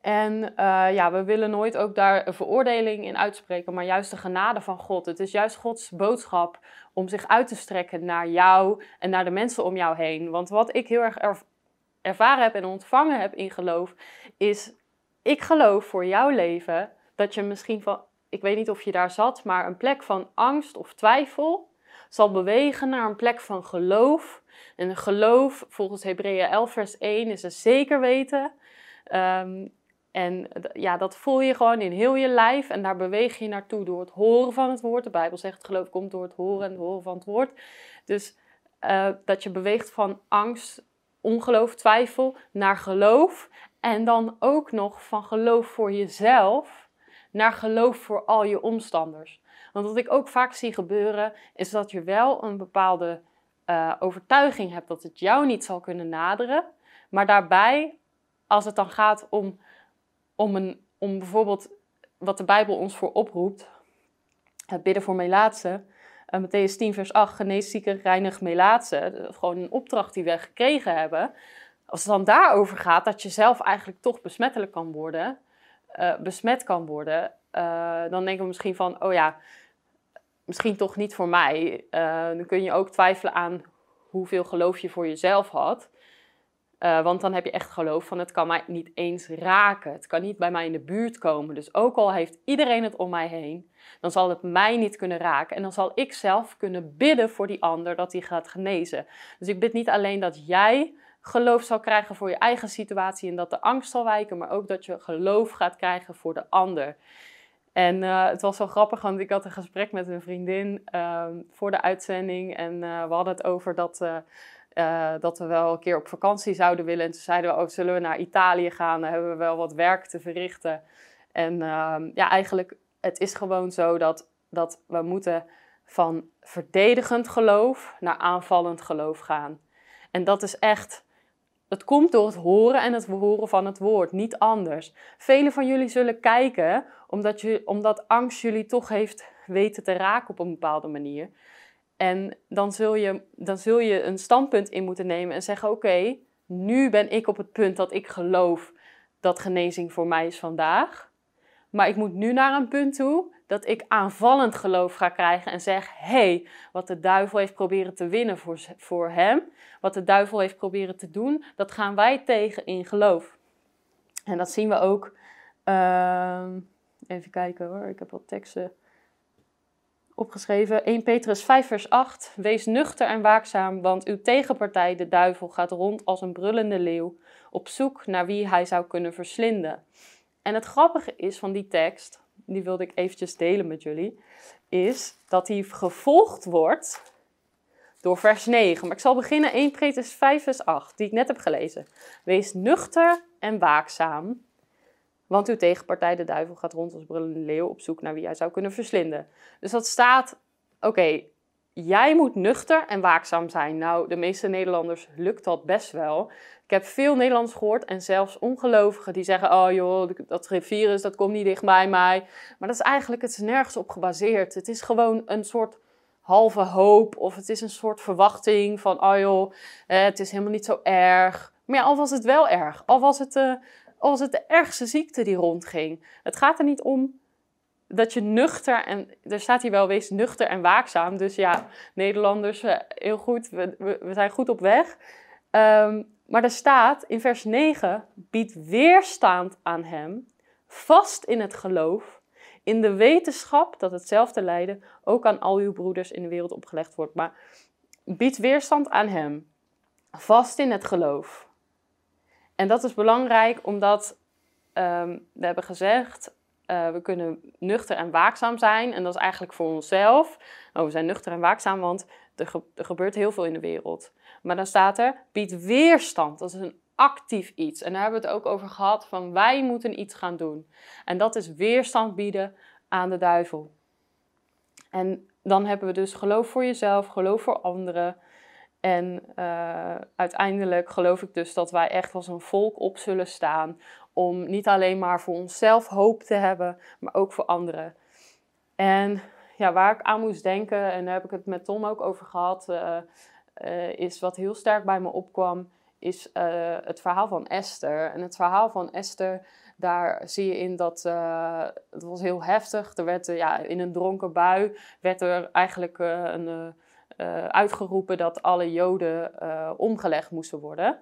S3: En uh, ja, we willen nooit ook daar een veroordeling in uitspreken, maar juist de genade van God. Het is juist Gods boodschap om zich uit te strekken naar jou en naar de mensen om jou heen. Want wat ik heel erg er ervaren heb en ontvangen heb in geloof, is ik geloof voor jouw leven dat je misschien van, ik weet niet of je daar zat, maar een plek van angst of twijfel zal bewegen naar een plek van geloof. En geloof, volgens Hebreeën 11, vers 1, is een zeker weten. Um, en ja, dat voel je gewoon in heel je lijf en daar beweeg je naartoe door het horen van het woord. De Bijbel zegt, geloof komt door het horen en het horen van het woord. Dus uh, dat je beweegt van angst, ongeloof, twijfel naar geloof. En dan ook nog van geloof voor jezelf naar geloof voor al je omstanders. Want wat ik ook vaak zie gebeuren, is dat je wel een bepaalde uh, overtuiging hebt dat het jou niet zal kunnen naderen. Maar daarbij, als het dan gaat om, om, een, om bijvoorbeeld wat de Bijbel ons voor oproept, het bidden voor melaatse, uh, Matthäus 10 vers 8, genees zieken, reinig melaatse, gewoon een opdracht die we gekregen hebben. Als het dan daarover gaat dat je zelf eigenlijk toch besmettelijk kan worden, besmet kan worden, dan denken we misschien van, oh ja, misschien toch niet voor mij. Uh, dan kun je ook twijfelen aan hoeveel geloof je voor jezelf had. Uh, want dan heb je echt geloof van het kan mij niet eens raken. Het kan niet bij mij in de buurt komen. Dus ook al heeft iedereen het om mij heen, dan zal het mij niet kunnen raken. En dan zal ik zelf kunnen bidden voor die ander dat hij gaat genezen. Dus ik bid niet alleen dat jij geloof zal krijgen voor je eigen situatie en dat de angst zal wijken, maar ook dat je geloof gaat krijgen voor de ander. En uh, het was wel grappig, want ik had een gesprek met een vriendin uh, voor de uitzending. En uh, we hadden het over dat, eh, dat we wel een keer op vakantie zouden willen. En zeiden we ook, zullen we naar Italië gaan? Dan hebben we wel wat werk te verrichten. En ehm, ja, eigenlijk, het is gewoon zo dat, dat we moeten van verdedigend geloof naar aanvallend geloof gaan. En dat is echt het komt door het horen en het horen van het woord, niet anders. Velen van jullie zullen kijken omdat, je, omdat angst jullie toch heeft weten te raken op een bepaalde manier. En dan zul je, dan zul je een standpunt in moeten nemen en zeggen: Oké, nu ben ik op het punt dat ik geloof dat genezing voor mij is vandaag. Maar ik moet nu naar een punt toe dat ik aanvallend geloof ga krijgen en zeg: hey, wat de duivel heeft proberen te winnen voor, voor hem, wat de duivel heeft proberen te doen, dat gaan wij tegen in geloof. En dat zien we ook. Uh, even kijken hoor, ik heb wat teksten opgeschreven. 1 Petrus 5, vers 8. Wees nuchter en waakzaam, want uw tegenpartij, de duivel, gaat rond als een brullende leeuw, op zoek naar wie hij zou kunnen verslinden. En het grappige is van die tekst die wilde ik eventjes delen met jullie, is dat hij gevolgd wordt door vers 9. Maar ik zal beginnen 1 Petrus 5 vers 8, die ik net heb gelezen. Wees nuchter en waakzaam, want uw tegenpartij, de duivel, gaat rond als brullende leeuw op zoek naar wie hij zou kunnen verslinden. Dus dat staat, oké, jij moet nuchter en waakzaam zijn. Nou, de meeste Nederlanders lukt dat best wel. Ik heb veel Nederlands gehoord en zelfs ongelovigen die zeggen: Oh joh, dat virus dat komt niet dicht bij mij. Maar dat is eigenlijk, het is nergens op gebaseerd. Het is gewoon een soort halve hoop of het is een soort verwachting van: Oh joh, het is helemaal niet zo erg. Maar ja, al was het wel erg, al was het, uh, al was het de ergste ziekte die rondging. Het gaat er niet om dat je nuchter en er staat hier wel wees nuchter en waakzaam. Dus ja, Nederlanders, eh, heel goed, we, we, zijn goed op weg. Um, maar er staat in vers 9: bied weerstand aan hem vast in het geloof, in de wetenschap dat hetzelfde lijden ook aan al uw broeders in de wereld opgelegd wordt. Maar bied weerstand aan hem, vast in het geloof. En dat is belangrijk omdat ehm, we hebben gezegd, uh, we kunnen nuchter en waakzaam zijn. En dat is eigenlijk voor onszelf. Oh, we zijn nuchter en waakzaam, want er, gebeurt heel veel in de wereld. Maar dan staat er, bied weerstand. Dat is een actief iets. En daar hebben we het ook over gehad van wij moeten iets gaan doen. En dat is weerstand bieden aan de duivel. En dan hebben we dus geloof voor jezelf, geloof voor anderen. En uh, uiteindelijk geloof ik dus dat wij echt als een volk op zullen staan om niet alleen maar voor onszelf hoop te hebben, maar ook voor anderen. En ja, waar ik aan moest denken, en daar heb ik het met Tom ook over gehad, uh, uh, is wat heel sterk bij me opkwam, is uh, het verhaal van Esther. En het verhaal van Esther, daar zie je in dat het was heel heftig. Er werd ja, in een dronken bui werd er eigenlijk een, uitgeroepen dat alle Joden omgelegd moesten worden.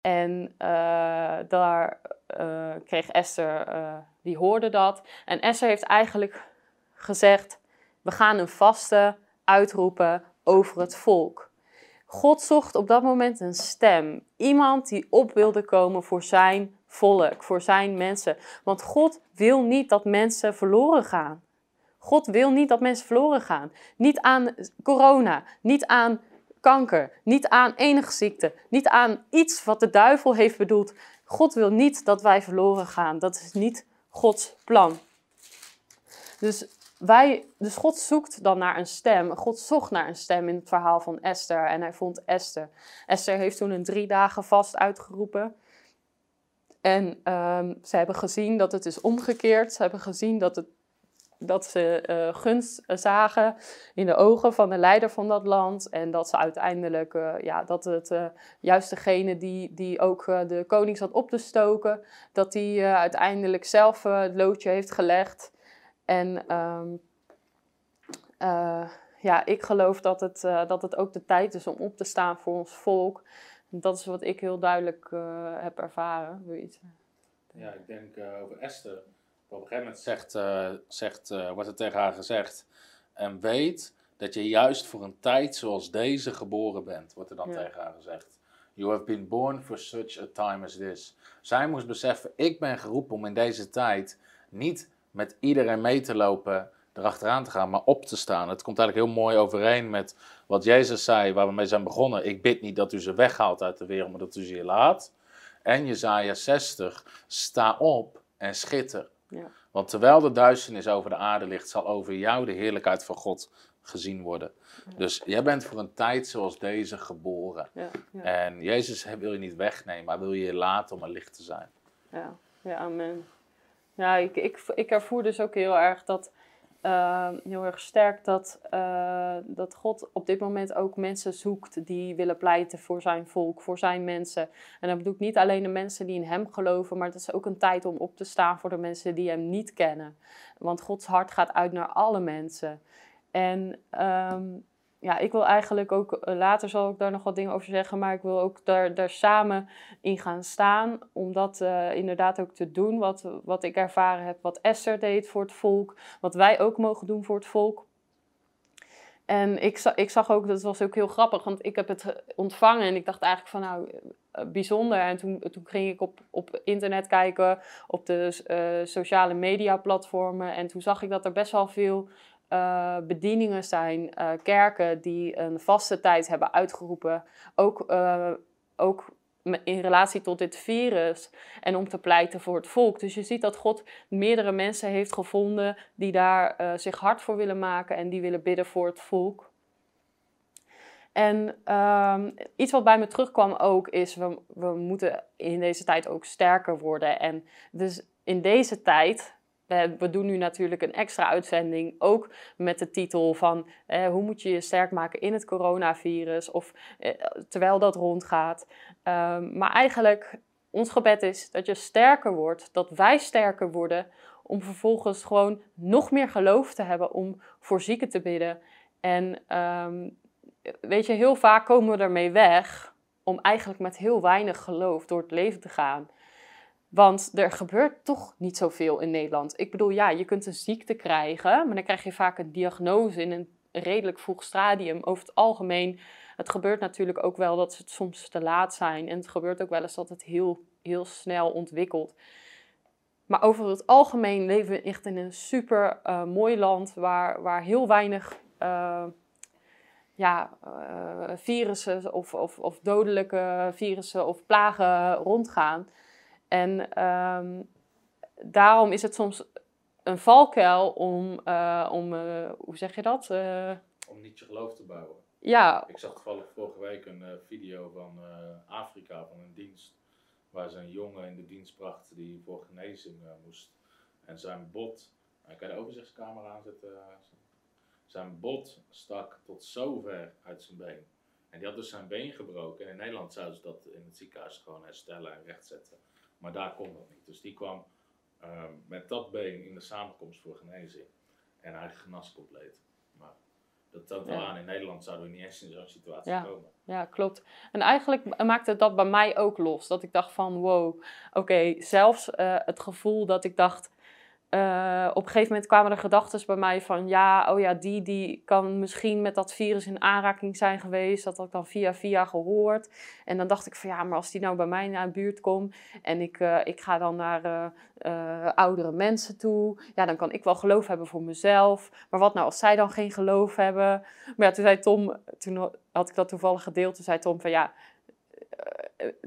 S3: En uh, daar uh, kreeg Esther, uh, die hoorde dat. En Esther heeft eigenlijk gezegd: We gaan een vaste uitroepen over het volk. God zocht op dat moment een stem. Iemand die op wilde komen voor zijn volk, voor zijn mensen. Want God wil niet dat mensen verloren gaan. God wil niet dat mensen verloren gaan. Niet aan corona, niet aan kanker, niet aan enige ziekte, niet aan iets wat de duivel heeft bedoeld. God wil niet dat wij verloren gaan. Dat is niet Gods plan. Dus, wij, dus God zoekt dan naar een stem. God zocht naar een stem in het verhaal van Esther en hij vond Esther. Esther heeft toen een drie dagen vast uitgeroepen. En um, ze hebben gezien dat het is omgekeerd. Ze hebben gezien dat het dat ze uh, gunst zagen in de ogen van de leider van dat land. En dat ze uiteindelijk, uh, ja, dat het juist degene die, die ook de koning zat op te stoken, dat die uiteindelijk zelf het loodje heeft gelegd. En um, ja, ik geloof dat het, dat het ook de tijd is om op te staan voor ons volk. Dat is wat ik heel duidelijk heb ervaren. Je iets?
S2: Ja, ik denk over Esther op een gegeven moment zegt, uh, zegt, uh, wordt er tegen haar gezegd. En weet dat je juist voor een tijd zoals deze geboren bent, wordt er dan ja. tegen haar gezegd. You have been born for such a time as this. Zij moest beseffen, ik ben geroepen om in deze tijd niet met iedereen mee te lopen, erachteraan te gaan, maar op te staan. Het komt eigenlijk heel mooi overeen met wat Jezus zei, waar we mee zijn begonnen. Ik bid niet dat u ze weghaalt uit de wereld, maar dat u ze hier laat. En Jezaja 60, sta op en schitter. Ja. Want terwijl de duisternis over de aarde ligt, zal over jou de heerlijkheid van God gezien worden. Dus jij bent voor een tijd zoals deze geboren. Ja, en Jezus wil je niet wegnemen, maar wil je je laten om een licht te zijn.
S3: Ja, ja amen. Ja, ik, ik, ik ervoer dus ook heel erg dat uh, heel erg sterk dat, uh, dat God op dit moment ook mensen zoekt die willen pleiten voor zijn volk, voor zijn mensen. En dan bedoel ik niet alleen de mensen die in Hem geloven, maar het is ook een tijd om op te staan voor de mensen die Hem niet kennen. Want Gods hart gaat uit naar alle mensen. En um, ja, ik wil eigenlijk ook, eh, later zal ik daar nog wat dingen over zeggen, maar ik wil ook daar, daar samen in gaan staan. Om dat uh, inderdaad ook te doen, wat, wat ik ervaren heb, wat Esther deed voor het volk, wat wij ook mogen doen voor het volk. En ik, ik zag ook, dat was ook heel grappig, want ik heb het ontvangen en ik dacht eigenlijk van nou, eh, bijzonder. En toen, toen ging ik op, op internet kijken, op de sociale media platformen. En toen zag ik dat er best wel veel uh, bedieningen zijn, uh, kerken die een vaste tijd hebben uitgeroepen. Ook, uh, ook in relatie tot dit virus en om te pleiten voor het volk. Dus je ziet dat God meerdere mensen heeft gevonden die daar zich hard voor willen maken en die willen bidden voor het volk. En um, iets wat bij me terugkwam ook is, we, we moeten in deze tijd ook sterker worden. En dus in deze tijd we doen nu natuurlijk een extra uitzending, ook met de titel van eh, hoe moet je je sterk maken in het coronavirus of eh, terwijl dat rondgaat. Um, maar eigenlijk, ons gebed is dat je sterker wordt, dat wij sterker worden, om vervolgens gewoon nog meer geloof te hebben om voor zieken te bidden. En um, weet je, heel vaak komen we ermee weg om eigenlijk met heel weinig geloof door het leven te gaan. Want er gebeurt toch niet zoveel in Nederland. Ik bedoel, ja, je kunt een ziekte krijgen, maar dan krijg je vaak een diagnose in een redelijk vroeg stadium. Over het algemeen, het gebeurt natuurlijk ook wel dat ze het soms te laat zijn. En het gebeurt ook wel eens dat het heel, heel snel ontwikkelt. Maar over het algemeen leven we echt in een super uh, mooi land waar, waar heel weinig uh, ja, uh, virussen of, of, of dodelijke virussen of plagen rondgaan. En um, daarom is het soms een valkuil om, om hoe zeg je dat?
S2: om niet je geloof te bouwen.
S3: Ja.
S2: Ik zag toevallig vorige week een video van Afrika, van een dienst waar ze een jongen in de dienst bracht die voor genezing moest. En zijn bot, kan je de overzichtscamera aanzetten? Zijn bot stak tot zover uit zijn been. En die had dus zijn been gebroken. En in Nederland zouden ze dat in het ziekenhuis gewoon herstellen en rechtzetten. Maar daar kon dat niet. Dus die kwam uh, met dat been in de samenkomst voor genezing. En hij genas compleet. Maar dat toont wel aan, in Nederland zouden we niet eens in zo'n situatie
S3: ja.
S2: komen.
S3: Ja, klopt. En eigenlijk maakte dat bij mij ook los. Dat ik dacht van, wow, oké, zelfs uh, het gevoel dat ik dacht... Uh, op een gegeven moment kwamen er gedachten bij mij van... ja, oh ja, die, die kan misschien met dat virus in aanraking zijn geweest. Dat had ik dan via via gehoord. En dan dacht ik van, ja, maar als die nou bij mij naar de buurt komt... en ik, uh, ik ga dan naar oudere mensen toe... ja, dan kan ik wel geloof hebben voor mezelf. Maar wat nou als zij dan geen geloof hebben? Maar ja, toen zei Tom... Toen had ik dat toevallig gedeeld. Toen zei Tom van, ja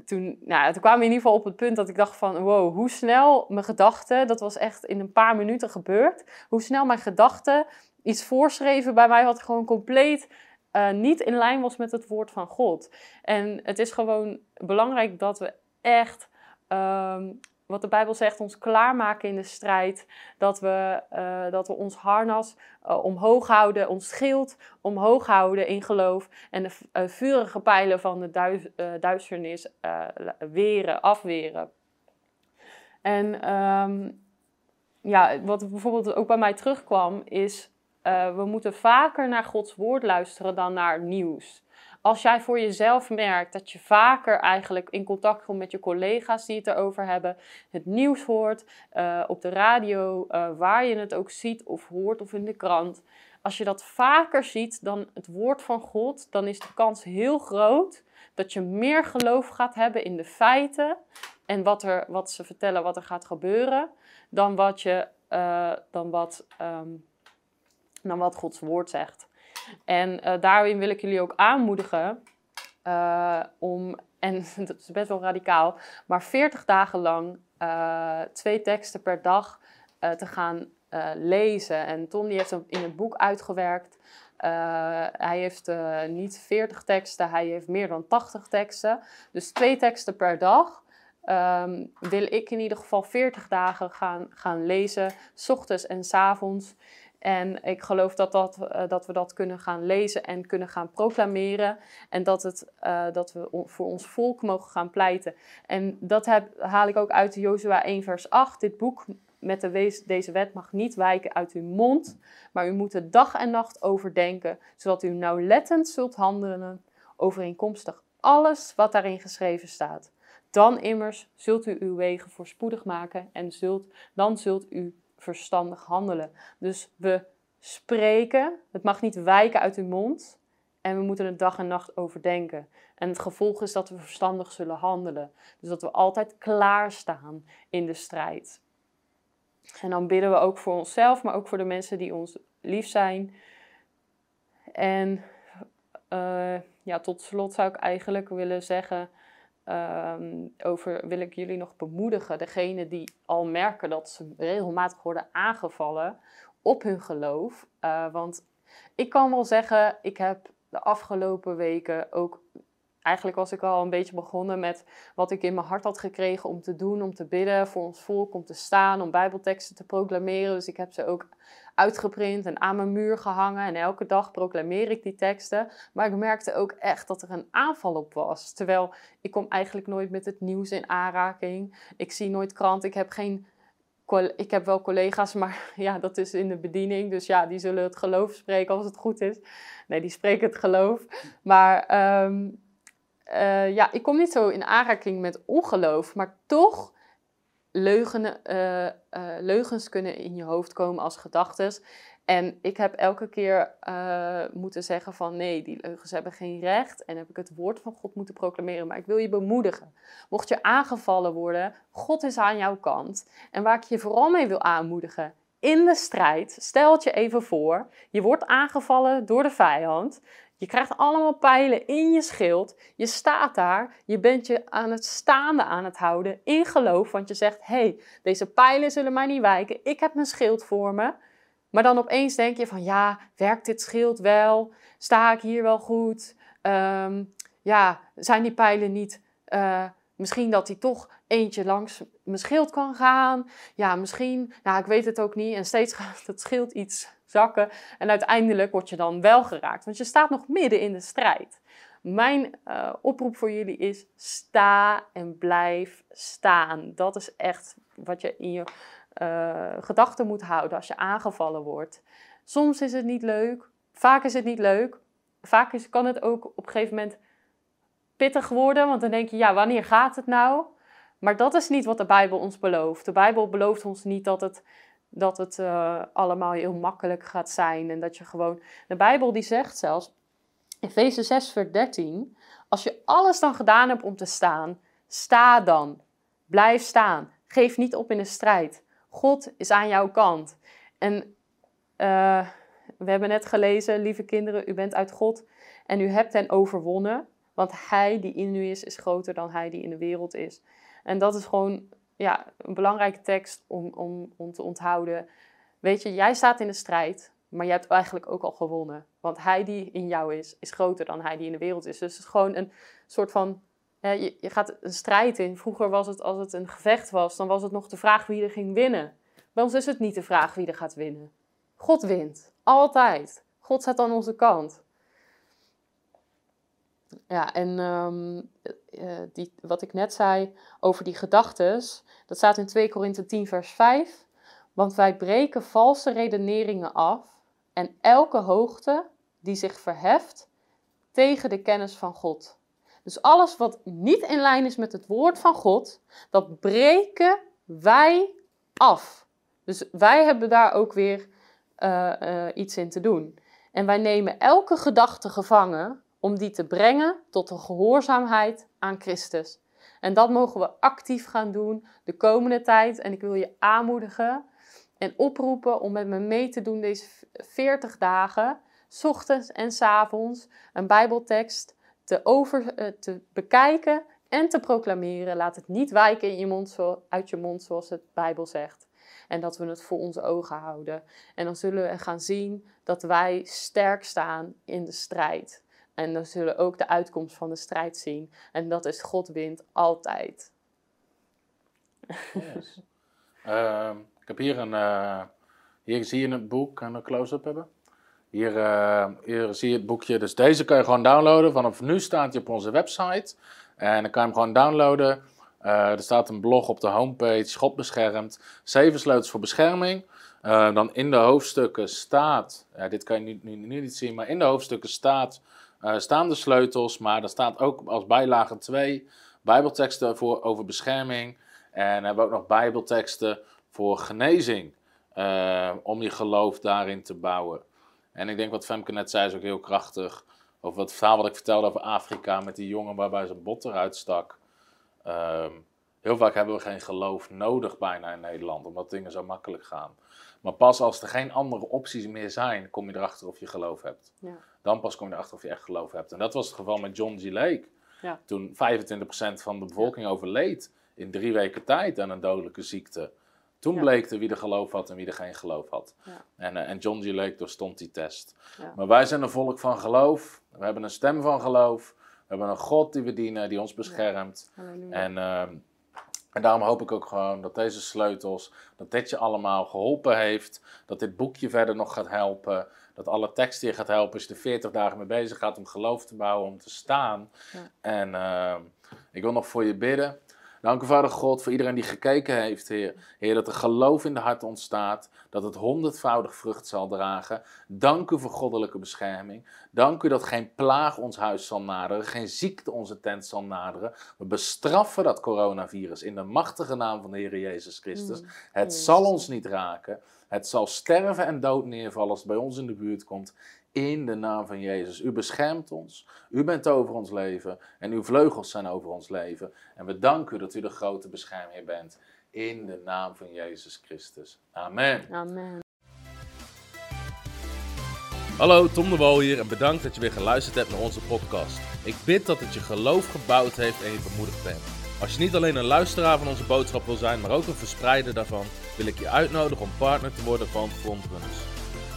S3: toen, nou, toen kwamen we in ieder geval op het punt dat ik dacht van... wow, hoe snel mijn gedachten... dat was echt in een paar minuten gebeurd... hoe snel mijn gedachten iets voorschreven bij mij... wat gewoon compleet uh, niet in lijn was met het woord van God. En het is gewoon belangrijk dat we echt... Um, wat de Bijbel zegt, ons klaarmaken in de strijd. Dat we, uh, dat we ons harnas uh, omhoog houden, ons schild omhoog houden in geloof. En de uh, vurige pijlen van de duis, duisternis weren, afweren. En um, ja, wat bijvoorbeeld ook bij mij terugkwam, is we moeten vaker naar Gods woord luisteren dan naar nieuws als jij voor jezelf merkt dat je vaker eigenlijk in contact komt met je collega's die het erover hebben, het nieuws hoort, uh, op de radio, uh, waar je het ook ziet of hoort of in de krant. Als je dat vaker ziet dan het woord van God, dan is de kans heel groot dat je meer geloof gaat hebben in de feiten en wat, er, wat ze vertellen wat er gaat gebeuren, dan wat, je, uh, dan wat, um, dan wat Gods woord zegt. En uh, daarin wil ik jullie ook aanmoedigen uh, om, en dat is best wel radicaal, maar 40 dagen lang uh, twee teksten per dag te gaan lezen. En Tom die heeft hem in het boek uitgewerkt. hij heeft niet 40 teksten, hij heeft meer dan 80 teksten. Dus twee teksten per dag. Um, wil ik in ieder geval 40 dagen gaan, gaan lezen, ochtends en s avonds. En ik geloof dat, dat, uh, dat we dat kunnen gaan lezen en kunnen gaan proclameren. En dat, het, uh, dat we voor ons volk mogen gaan pleiten. En dat heb, haal ik ook uit Jozua 1 vers 8. Dit boek met de deze wet mag niet wijken uit uw mond. Maar u moet er dag en nacht overdenken. Zodat u nauwlettend zult handelen overeenkomstig alles wat daarin geschreven staat. Dan immers zult u uw wegen voorspoedig maken en zult, dan zult u verstandig handelen. Dus we spreken, het mag niet wijken uit uw mond en we moeten het dag en nacht overdenken. En het gevolg is dat we verstandig zullen handelen. Dus dat we altijd klaarstaan in de strijd. En dan bidden we ook voor onszelf, maar ook voor de mensen die ons lief zijn. En uh, ja, tot slot zou ik eigenlijk willen zeggen Um, over wil ik jullie nog bemoedigen, degene die al merken dat ze regelmatig worden aangevallen op hun geloof. Uh, want ik kan wel zeggen, ik heb de afgelopen weken ook. Eigenlijk was ik al een beetje begonnen met wat ik in mijn hart had gekregen om te doen, om te bidden voor ons volk, om te staan, om Bijbelteksten te proclameren. Dus ik heb ze ook uitgeprint en aan mijn muur gehangen. En elke dag proclameer ik die teksten. Maar ik merkte ook echt dat er een aanval op was. Terwijl ik kom eigenlijk nooit met het nieuws in aanraking. Ik zie nooit krant. Ik heb geen. Ik heb wel collega's, maar ja, dat is in de bediening. Dus ja, die zullen het geloof spreken als het goed is. Nee, die spreken het geloof. Maar um, uh, ja, ik kom niet zo in aanraking met ongeloof. Maar toch leugen, eh, eh, leugens kunnen in je hoofd komen als gedachten. En ik heb elke keer eh, moeten zeggen van nee, die leugens hebben geen recht. En heb ik het woord van God moeten proclameren. Maar ik wil je bemoedigen. Mocht je aangevallen worden, God is aan jouw kant. En waar ik je vooral mee wil aanmoedigen, in de strijd, stel je even voor, je wordt aangevallen door de vijand. Je krijgt allemaal pijlen in je schild. Je staat daar. Je bent je aan het staande aan het houden in geloof. Want je zegt: hé, hey, deze pijlen zullen mij niet wijken. Ik heb mijn schild voor me. Maar dan opeens denk je van ja, werkt dit schild wel? Sta ik hier wel goed? Ehm, ja, zijn die pijlen niet... Uh, misschien dat hij toch eentje langs mijn schild kan gaan. Ja, misschien, ja, ik weet het ook niet. En steeds gaat het schild iets zakken. En uiteindelijk word je dan wel geraakt. Want je staat nog midden in de strijd. Mijn uh, oproep voor jullie is: sta en blijf staan. Dat is echt wat je in je uh, gedachten moet houden als je aangevallen wordt. Soms is het niet leuk, vaak is het niet leuk. Vaak is, kan het ook op een gegeven moment pittig worden, want dan denk je, ja, wanneer gaat het nou? Maar dat is niet wat de Bijbel ons belooft. De Bijbel belooft ons niet dat het, dat het uh, allemaal heel makkelijk gaat zijn en dat je gewoon. De Bijbel die zegt zelfs, Efeze 6, vers 13, als je alles dan gedaan hebt om te staan, sta dan. Blijf staan. Geef niet op in de strijd. God is aan jouw kant. En uh, we hebben net gelezen, lieve kinderen, u bent uit God en u hebt hen overwonnen. Want hij die in u is, is groter dan hij die in de wereld is. En dat is gewoon ja, een belangrijke tekst om, om, om te onthouden. Weet je, jij staat in de strijd, maar je hebt eigenlijk ook al gewonnen. Want hij die in jou is, is groter dan hij die in de wereld is. Dus het is gewoon een soort van je, je, gaat een strijd in. Vroeger was het, als het een gevecht was, dan was het nog de vraag wie er ging winnen. Bij ons is het niet de vraag wie er gaat winnen. God wint. Altijd. God staat aan onze kant. Ja, en um, die, wat ik net zei over die gedachtes, dat staat in 2 Korinthe 10, vers 5. Want wij breken valse redeneringen af en elke hoogte die zich verheft tegen de kennis van God. Dus alles wat niet in lijn is met het woord van God, dat breken wij af. Dus wij hebben daar ook weer uh, uh, iets in te doen. En wij nemen elke gedachte gevangen om die te brengen tot een gehoorzaamheid aan Christus. En dat mogen we actief gaan doen de komende tijd. En ik wil je aanmoedigen en oproepen om met me mee te doen deze 40 dagen, s ochtends en s avonds, een Bijbeltekst te, over, uh, te bekijken en te proclameren. Laat het niet wijken in je mond, uit je mond, zoals het Bijbel zegt. En dat we het voor onze ogen houden. En dan zullen we gaan zien dat wij sterk staan in de strijd. En dan zullen ook de uitkomst van de strijd zien. En dat is God wint altijd.
S2: Uh, ik heb hier een. Uh, hier zie je een boek. Kan een close-up hebben? Hier, uh, hier zie je het boekje. Dus deze kan je gewoon downloaden. Vanaf nu staat hij op onze website. En dan kan je hem gewoon downloaden. Er staat een blog op de homepage, God beschermd. Zeven sleutels voor bescherming. Uh, dan in de hoofdstukken staat, dit kan je nu, nu, niet zien, maar in de hoofdstukken staat, staan de sleutels. Maar er staat ook als bijlage 2 bijbelteksten voor, over bescherming. En hebben we ook nog bijbelteksten voor genezing. om je geloof daarin te bouwen. En ik denk wat Femke net zei is ook heel krachtig. Over het verhaal wat ik vertelde over Afrika met die jongen waarbij zijn bot eruit stak. Um, heel vaak hebben we geen geloof nodig bijna in Nederland, omdat dingen zo makkelijk gaan. Maar pas als er geen andere opties meer zijn, kom je erachter of je geloof hebt. Ja. Dan pas kom je erachter of je echt geloof hebt. En dat was het geval met John G. Lake. Ja. Toen 25% van de bevolking overleed in drie weken tijd aan een dodelijke ziekte. Toen bleek er wie er geloof had en wie er geen geloof had. Ja. En, uh, en John G. Lake doorstond die test. Ja. Maar wij zijn een volk van geloof. We hebben een stem van geloof. We hebben een God die we dienen, die ons beschermt. En, uh, en daarom hoop ik ook gewoon dat deze sleutels, dat dit je allemaal geholpen heeft. Dat dit boekje verder nog gaat helpen. Dat alle teksten je gaat helpen als je er 40 dagen mee bezig gaat om geloof te bouwen, om te staan. En uh, ik wil nog voor je bidden. Dank u, Vader God, voor iedereen die gekeken heeft, Heer. Heer, dat er geloof in de hart ontstaat, dat het honderdvoudig vrucht zal dragen. Dank u voor goddelijke bescherming. Dank u dat geen plaag ons huis zal naderen, geen ziekte onze tent zal naderen. We bestraffen dat coronavirus in de machtige naam van de Heer Jezus Christus.
S3: Mm.
S2: Het
S3: Jezus.
S2: zal ons niet raken. Het zal sterven en dood neervallen als het bij ons in de buurt komt. In de naam van Jezus. U beschermt ons. U bent over ons leven. En uw vleugels zijn over ons leven. En we danken u dat u de grote beschermheer bent. In de naam van Jezus Christus. Amen.
S3: Amen.
S4: Hallo, Tom de Wol hier en bedankt dat je weer geluisterd hebt naar onze podcast. Ik bid dat het je geloof gebouwd heeft en je bemoedigd bent. Als je niet alleen een luisteraar van onze boodschap wil zijn, maar ook een verspreider daarvan, wil ik je uitnodigen om partner te worden van Frontrunners.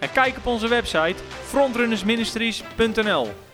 S1: en kijk op onze website frontrunnersministries.nl.